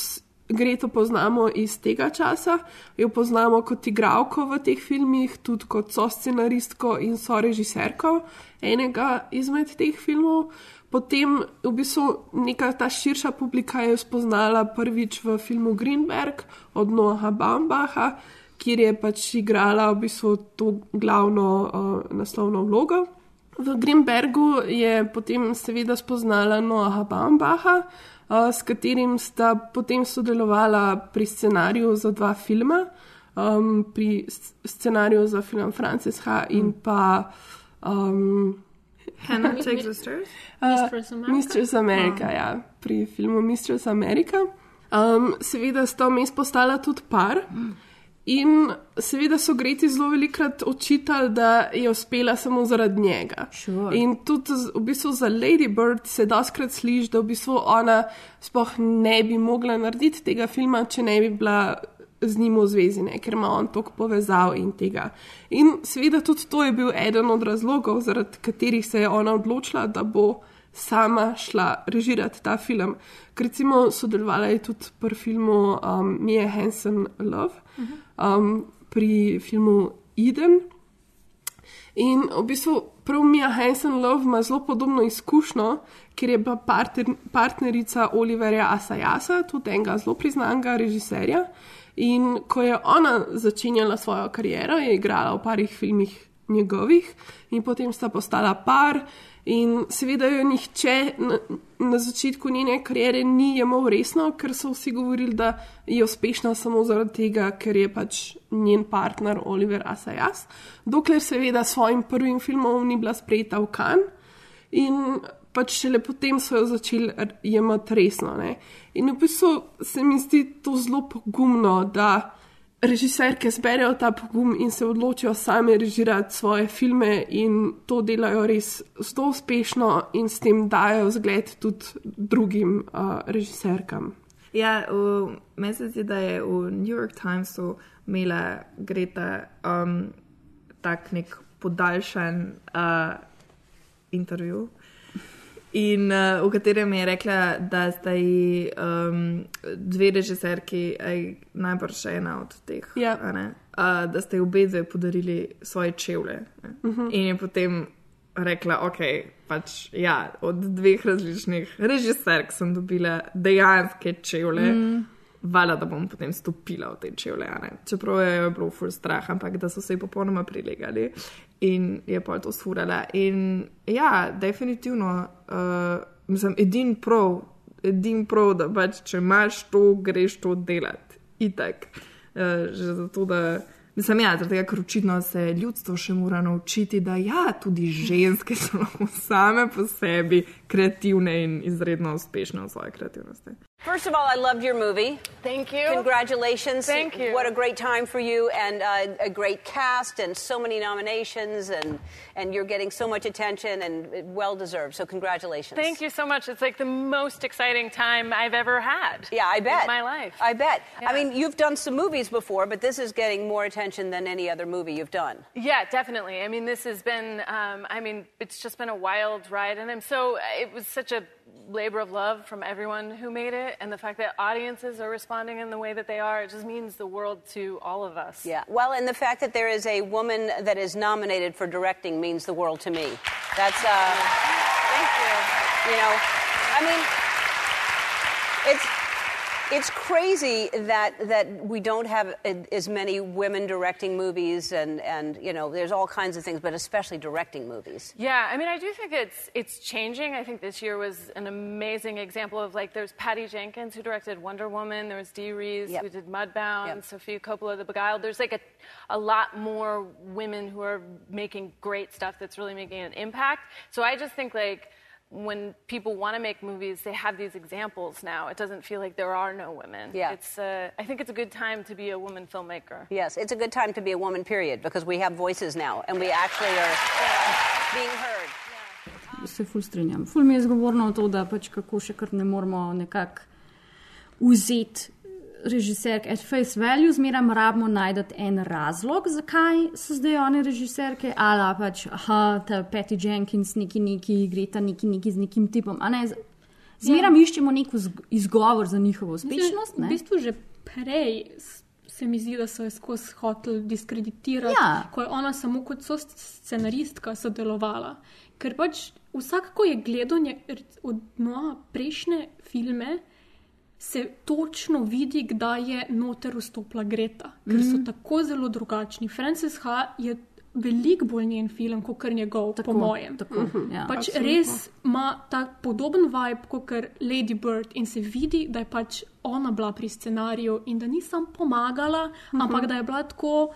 s, gre to poznamo iz tega časa. Jo poznamo kot igralko v teh filmih, tudi kot so scenaristko in so režiserko enega izmed teh filmov. potem v bistvu neka ta širša publika je spoznala prvič v filmu Greenberg od Noaha Baumbacha, kjer je pač igrala v bistvu to glavno uh, naslovno vlogo. V Greenbergu je potem seveda spoznala Noaha Baumbacha, uh, s katerim sta potem sodelovala pri scenariju za dva filma, um, pri scenariju za film Frances H. in pa. Um, Hannah Takes the Stairs? Mistress America, Mistress America oh. ja, pri filmu Mistress America. Um, seveda sta vmes postala tudi par. In seveda so Greti zelo velikrat očitali, da je uspela samo zaradi njega. Sure. In tudi v bistvu za Lady Bird se doskrat sliši, da v bistvu ona sploh ne bi mogla narediti tega filma, če ne bi bila z njim v zvezi, ne? ker ima on toliko povezav in tega. In seveda tudi to je bil eden od razlogov, zaradi katerih se je ona odločila, da bo sama šla režirati ta film. Ker recimo sodelovala je tudi pri filmu um, Mia Hansen Love, um, pri filmu Eden. In v bistvu prav Mia Hansen Love ima zelo podobno izkušnjo, ker je bila partner, partnerica Oliverja Asayasa, tudi enega zelo priznanega režiserja. In ko je ona začenjala svojo kariero, je igrala v parih filmih njegovih, in potem sta postala par. In seveda jo nihče na, na začetku njene kariere ni jemal resno, ker so vsi govorili, da je uspešna samo zaradi tega, ker je pač njen partner Oliver Asayas, dokler seveda s svojim prvim filmom ni bila sprejeta v Kan. In pač šele potem so jo začeli jemati resno. Ne? In v bistvu se mi zdi to zelo pogumno, da režiserke zberejo ta pogum in se odločijo same režirati svoje filme in to delajo res zelo uspešno in s tem dajo zgled tudi drugim uh, režiserkam. Ja, meni se zdi, da je v New York Timesu imela Greta um, tak nek podaljšan uh, intervju. In uh, v katerem je rekla, da sta ji um, dve režiserki, najbrž ena od teh, ja. uh, da sta ji obe dve podarili svoje čevlje. Uh -huh. In je potem rekla, ok, pač ja, od dveh različnih režiserk sem dobila dejanske čevlje. Mm. Vala, da bom potem stopila v te čevlje. Čeprav je bilo ful strah, ampak da so se ji popolnoma prilegali in je pa to surala. In ja, definitivno, uh, mislim, edin prav, edin prav, da pač, če imaš to, greš to delati. Itek. Uh, že zato, da. Mislim, ja, tega, ker očitno se ljudstvo še mora naučiti, da ja, tudi ženske so same po sebi kreativne in izredno uspešne v svoji kreativnosti. First of all, I loved your movie. Thank you. Congratulations. Thank you. What a great time for you and uh, a great cast and so many nominations and and you're getting so much attention and well deserved. So congratulations. Thank you so much. It's like the most exciting time I've ever had. Yeah, I bet. In my life. I bet. Yeah. I mean, you've done some movies before, but this is getting more attention than any other movie you've done. Yeah, definitely. I mean, this has been, um, I mean, it's just been a wild ride. And I'm so, it was such a labor of love from everyone who made it. And the fact that audiences are responding in the way that they are, it just means the world to all of us. Yeah. Well, and the fact that there is a woman that is nominated for directing means the world to me. That's, uh, thank you. You know, I mean, it's it's crazy that that we don't have as many women directing movies, and and you know, there's all kinds of things, but especially directing movies. Yeah, I mean, I do think it's it's changing. I think this year was an amazing example of like there's Patty Jenkins who directed Wonder Woman, there was Dee Rees Yep. who did Mudbound, Yep. Sophia Coppola, The Beguiled. There's like a a lot more women who are making great stuff that's really making an impact. So I just think like when people want to make movies, they have these examples now. It doesn't feel like there are no women. Yeah. It's uh, I think it's a good time to be a woman filmmaker. Yes, it's a good time to be a woman, period, because we have voices now, and we actually are being heard. se ful strinjam. Ful mi je zgovorno to, da pač kako še kar ne moramo nekako vzeti režiserk at face value, zmeraj rabimo najti en razlog, zakaj so zdaj one režiserke, ali pač, aha, ta Patty Jenkins, neki neki, Greta, neki neki z nekim tipom. Ne, z- zmeraj Ja. iščemo nek izgovor za njihovo uspešnost. Mislim? V bistvu že prej se mi zdi, da so jo skozi hotel diskreditirati, Ja. ko je ona samo kot so scenaristka sodelovala. Ker pač vsak, ko je gledal nje, od no, prejšnje filme, se točno vidi, kdaj je noter vstopila Greta, ker so Mhm. tako zelo drugačni. Frances H. je veliko bolj njen film, kot kar njegov, Tako, po mojem. tako, Mhm. ja. pač Absolutno. res ima ta podoben vibe kot Lady Bird in se vidi, da je pač ona bila pri scenariju in da ni sam pomagala, Mhm. ampak da je bila tako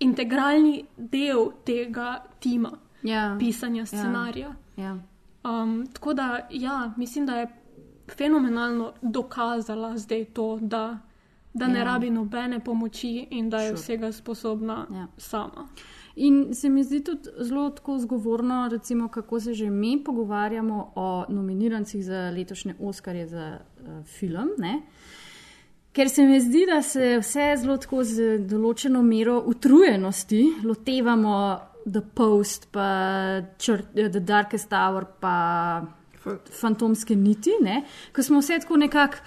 integralni del tega tima Ja. pisanja scenarija. Ja. Um, tako da, ja, mislim, da je fenomenalno dokazala zdaj to, da, da ne Ja. rabi nobene pomoči in da je Sure. vsega sposobna Ja. sama. In se mi zdi tudi zelo tako zgovorno, recimo, kako se že mi pogovarjamo o nominirancih za letošnje Oscarje za uh, film. Ne? Ker se mi zdi, da se vse zelo tako z določeno mero utrujenosti lotevamo The Post, pa črt, The Darkest Hour, pa Fantomske niti, ne? ko smo vse tako nekako.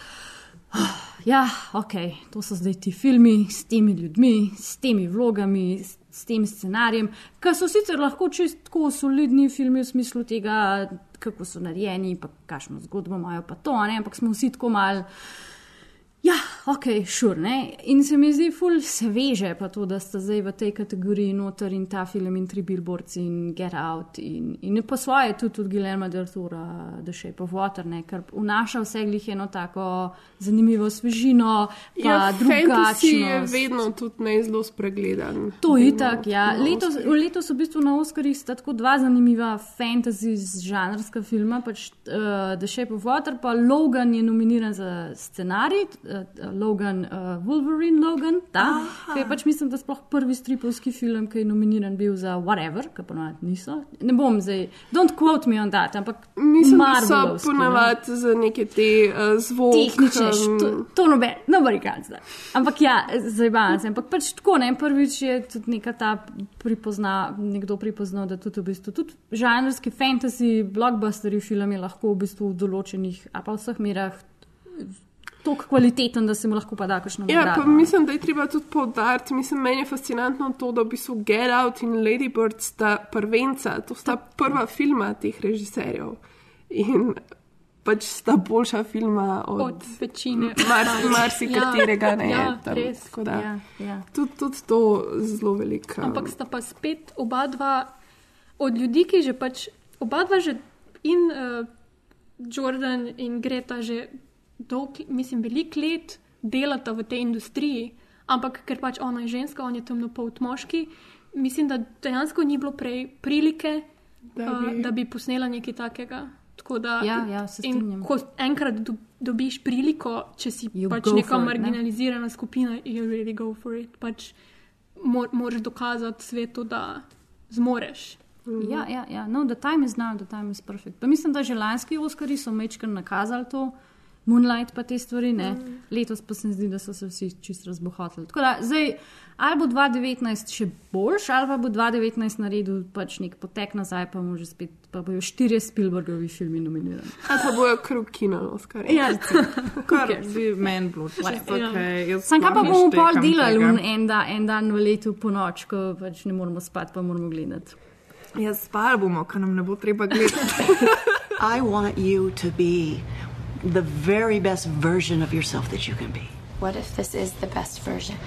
Ja, ok, to so zdaj ti filmi s temi ljudmi, s temi vlogami, s, s tem scenarijem, ki so sicer lahko čisto solidni filmi v smislu tega, kako so narejeni, pa kakšno zgodbo imajo, pa to, ne? ampak smo vsi tako mal. Ja, ok, šur. Sure, in se mi zdi ful sveže, pa to, da sta zdaj v tej kategoriji noter in ta film in tri billboards in Get Out in, in po svoje tudi, tudi Guillermo del Toro, The Shape of Water, ne, ker vnaša vse glih eno tako zanimivo svežino, Ja, fantasy je vedno tudi ne zelo spregledan. To je itak, ja. Letos, Oscarjih. letos v bistvu na Oscarjih sta tako dva zanimiva fantasy žanrska filma, pač uh, The Shape of Water, pa Logan je nominiran za scenarij, uh, Logan, uh, Wolverine Logan, ta, ki je pač mislim, da sploh prvi stripovski film, ki je nominiran bil za whatever, ki ponovadi niso. Ne bom zdaj, don't quote me on that, ampak Mislim, da so no. ponavadi za neke te uh, zvoke. Tehnične, š- to, to noben, nobody can zdaj. Ampak ja, zdaj se. Ampak pač tako, ne, prvič je tudi neka ta pripozna, nekdo pripoznal, da tudi v bistvu tudi žanrski fantasy, blockbusteri filmi lahko v bistvu v določenih, a pa vseh merah tako kvaliteten, da se mu lahko pa da kakšno Ja, nagrado. pa mislim, da je treba tudi poudariti. Mislim, meni je fascinantno to, da v bistvu Get Out in Lady Bird sta prvenca, to sta prva filma teh režiserjev. In pač sta boljša filma od, Od večine. mar, marsikaterega. ne, ja, tam, res. da, Ja, ja. Tudi, tudi to zelo veliko. Ampak sta pa spet oba dva od ljudi, ki že pač oba dva že in uh, Jordan in Greta že dolg, mislim, veliko let delata v tej industriji, ampak ker pač ona je ženska, on je temnopolt moški, mislim, da dejansko ni bilo prej prilike, Da da bi- uh, da bi posnela nekaj takega. Tako Da, Ja, ja, se in strinjam. ko enkrat do, dobiš priliko, če si You pač go neka for it, ne? marginalizirana skupina, you really go for it. Pač mor, moraš dokazati svetu, da zmoreš. Ja, ja, ja. No, the time is now, the time is perfect. Pa mislim, da že lanski Oscari so mečkar nakazali to, Moonlight pa te stvari, ne. Mm. Letos pa se mi zdi, da so se vsi čist razbohotili. Tako da zdaj, ali bo 2019 še boljš, ali pa bo 2019 naredil pač nek potek nazaj, pa bomo že spet, pa bojo štirje Spielbergovi filmi nominirani. Ali pa bojo krug kino, Oskar. Ja. Kar bi meni bilo čisto ok. Sam kaj pa bomo pol delali en, da, en dan v letu po noč, ko pač ne moremo spati, pa moramo gledati. Ja, spali bomo, ker nam ne bo treba gledati. I want you to be the very best version of yourself that you can be. What if this is the best version?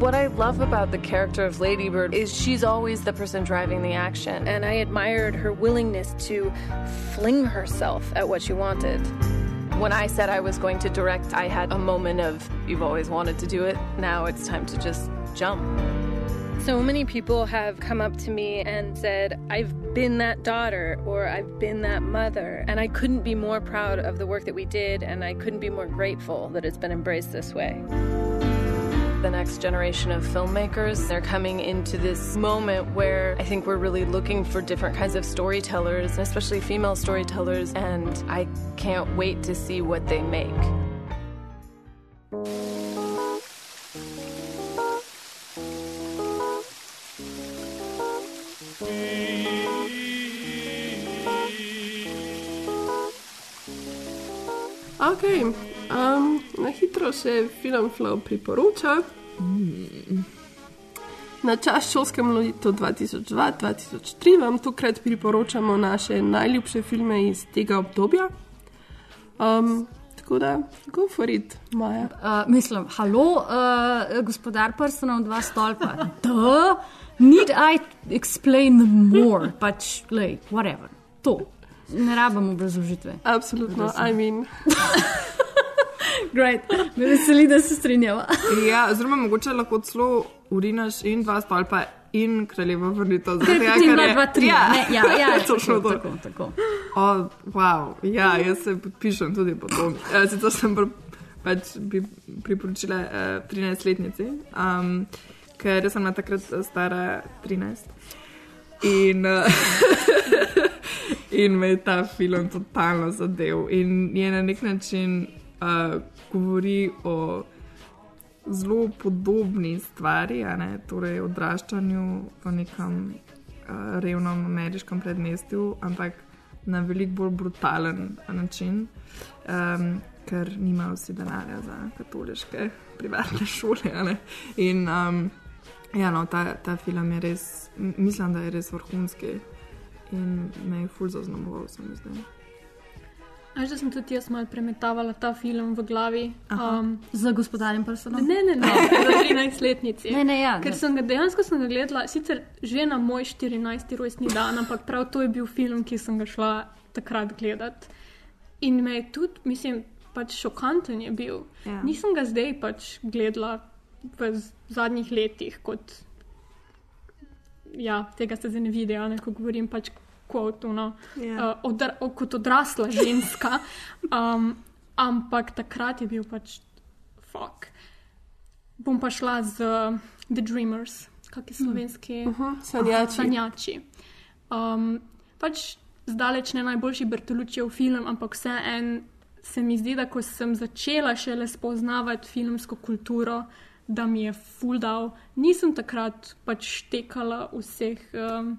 What I love about the character of Ladybird is she's always the person driving the action. And I admired her willingness to fling herself at what she wanted. When I said I was going to direct, I had a moment of, you've always wanted to do it. Now it's time to just jump. So many people have come up to me and said, I've been that daughter or I've been that mother. And I couldn't be more proud of the work that we did, and I couldn't be more grateful that it's been embraced this way. The next generation of filmmakers, they're coming into this moment where I think we're really looking for different kinds of storytellers, especially female storytellers, and I can't wait to see what they make. Ok, Um, na hitro še film Flow priporoča. Na čas šolskemu letu 2002-2003 vam tokrat priporočamo naše najljubše filme iz tega obdobja. Um, tako da, go for it, Maja. Uh, mislim, halo, uh, gospodar prstanov, dva stolpa. Da, need I explain more, pač, lej, whatever. To, ne rabimo obrazložitve. Absolutno, I mean. Great, me veseli, da se strinjava. Ja, oziroma mogoče lahko celo urinaš in dva stolpa in kraljevo vrnito. Ker potem dva, dva, tri, Ja, ne, ja, ja, točno tako, to. tako, tako. O, wow, ja, jaz se podpišem tudi po tom. Eh, Sicer sem pr, pač bi priporočila uh, 13-letnici, um, ker sem na takrat stara 13. In, uh, in me je ta film totalno zadev. In je na nek način uh, govori o zelo podobni stvari, ne, torej odraščanju v nekem uh, revnem ameriškem predmestju, ampak na veliko bolj brutalen način, um, ker nimajo vsi denarja za katoliške privatne šole. In um, ja, no, ta, ta film je res, mislim, da je res vrhunski in me je ful zaznamoval, se mi zdi. Až da sem tudi jaz malo premetavala ta film v glavi. Um, Za gospodarjem prstanov? Ne, ne, ne, za 13-letnici. Ne, ne, ja, Ker ne. sem ga dejansko sem ga gledala, sicer že na moj 14. rojstni dan, ampak prav to je bil film, ki sem ga šla takrat gledat. In me je tudi, mislim, pač šokanten je bil. Ja. Nisem ga zdaj pač gledala v zadnjih letih kot. Ja, tega se zdaj ne vidi, ne ko govorim pač kot, no, Ja. uh, odra, o, kot odrasla ženska. Um, ampak takrat je bil pač fuk. Bom pa šla z The Dreamers, kak je slovenski Uh -huh, sanjači. sanjači. Um, pač zdaleč ne najboljši Bertolučijev film, ampak vseeno se mi zdi, da ko sem začela šele spoznavati filmsko kulturo, da mi je full dal. Nisem takrat pač štekala vseh, um,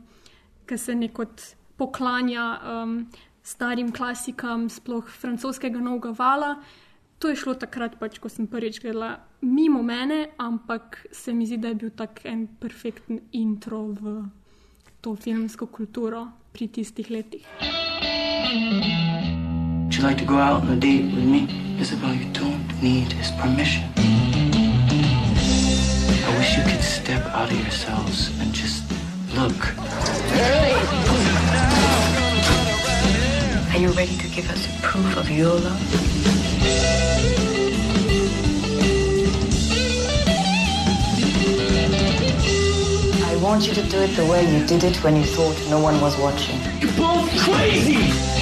ki se nekot poklanja um, starim klasikam, sploh francoskega novega vala. To je šlo takrat, pač, ko sem prvič gledala mimo mene, ampak se mi zdi, da je bil tak en perfekten intro v to filmsko kulturo pri tistih letih. Would you like to go out on a date with me? Isabel, you don't need his permission. I wish you could step out of yourselves and just look. Are you ready to give us proof of your love? I want you to do it the way you did it when you thought no one was watching. You're both crazy!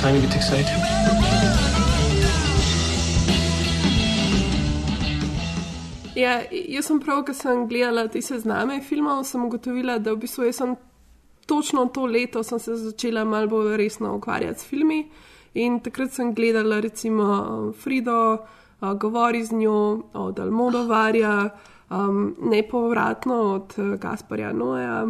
Tiny bit excited? Ja, jaz sem prav, ko sem gledala te sezname filmov, sem ugotovila, da v bistvu jaz sem točno to leto sem se začela malo bolj resno ukvarjati s filmi. In takrat sem gledala recimo Frido, uh, Govori z njo, od Almodovarja, um, nepovratno od uh, Gasparja Noja.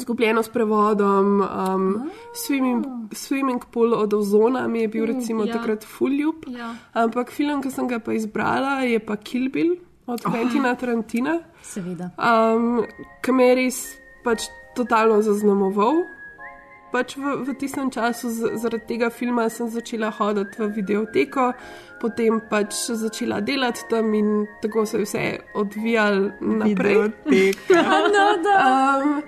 Zgubljeno s prevodom, um, swimming, swimming pool od Ozona mi je bil Uh, recimo ja. takrat full ljub. Ja. Ampak film, ki sem ga pa izbrala, je pa Kill Bill od Quentina Tarantina, Seveda. um, me je pač totalno zaznamoval. Pač v, v tistem času z, zaradi tega filma sem začela hoditi v videoteko, potem pač začela delati tam in tako se je vse odvijalo naprej. No, um,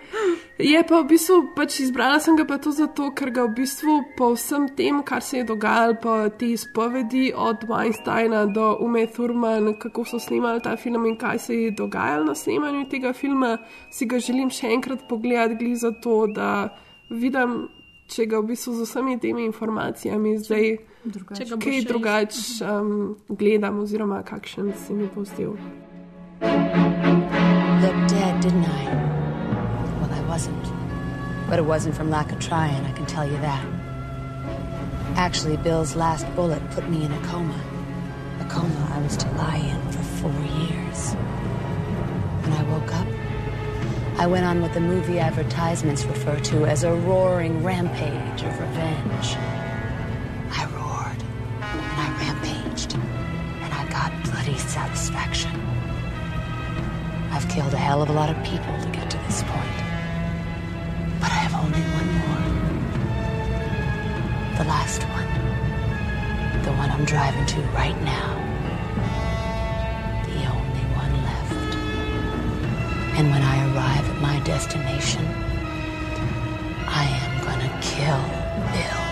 je pa v bistvu pač izbrala sem ga pa to zato, ker ga v bistvu po vsem tem, kar se je dogajalo, pa te izpovedi od Weinsteina do Ume Thurman, kako so snimali ta film in kaj se je dogajalo na snemanju tega filma, si ga želim še enkrat pogledati, glih zato, da vidim, če ga v bistvu z vsemi temi informacijami zdaj bo kaj drugače um, gledam, oziroma kakšen se mi bo zdel. Looked dead, didn't I? Well, I wasn't. But it wasn't from lack of trying, I can tell you that. Actually, Bill's last bullet put me in a coma. A coma I was to lie in for four years. When I woke up, I went on what the movie advertisements refer to as a roaring rampage of revenge. I roared, and I rampaged, and I got bloody satisfaction. I've killed a hell of a lot of people to get to this point. But I have only one more. The last one. The one I'm driving to right now. And when I arrive at my destination, I am gonna kill Bill.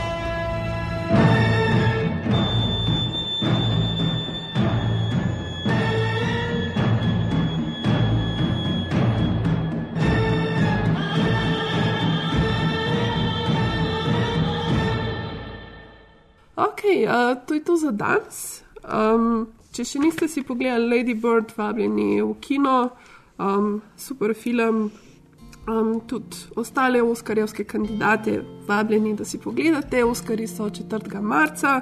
Ok, uh, to je to za danes. Um, če še niste si pogledali Lady Bird, vabljeni v kino, um, super film. Um, tudi ostale Oskarjevske kandidate, vabljeni, da si pogledate. Oskari so 4. marca,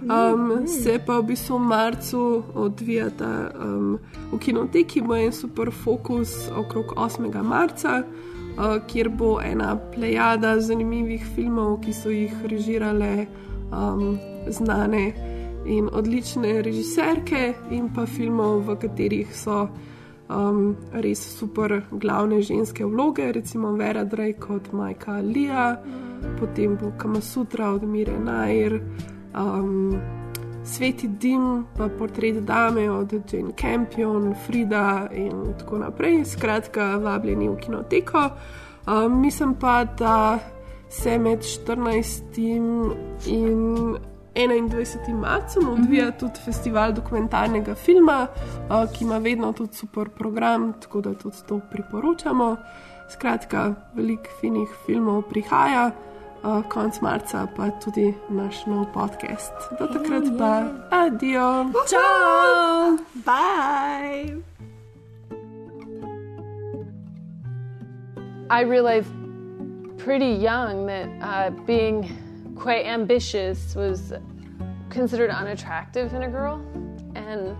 um, se pa v bistvu v marcu odvijata um, v kinoteki, bo en super fokus okrog 8. marca, uh, kjer bo ena plejada zanimivih filmov, ki so jih režirale um, znane in odlične režiserke, in pa filmov, v katerih so um, res super glavne ženske vloge, recimo Vera Drake kot Majka Lija, potem bo Kamasutra od Mire Nair, um, Sveti Dim, pa portret Dame od Jane Campion, Frida in tako naprej. Skratka, vabljeni v kinoteko. Um, mislim pa, da se med 14. in 21. marcem odvija tudi festival dokumentarnega filma, uh, ki ima vedno tudi super program, tako da tudi to priporočamo. Skratka, veliko finih filmov prihaja, uh, konec marca pa tudi naš nov podcast. Do takrat pa, adijo! Ciao! Bye! I realized pretty young that uh, being quite ambitious was considered unattractive in a girl. And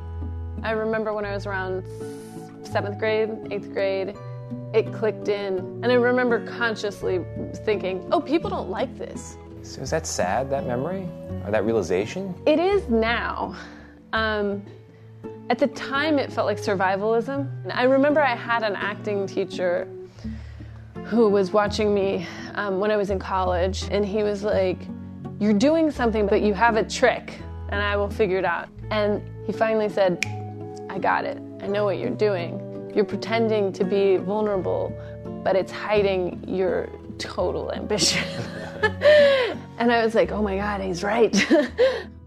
I remember when I was around seventh grade, eighth grade, it clicked in. And I remember consciously thinking, oh, people don't like this. So is that sad, that memory? Or that realization? It is now. Um, at the time, it felt like survivalism. And I remember I had an acting teacher who was watching me um, when I was in college, and he was like, You're doing something, but you have a trick, and I will figure it out. And he finally said, I got it. I know what you're doing. You're pretending to be vulnerable, but it's hiding your total ambition. and I was like, Oh my God, he's right.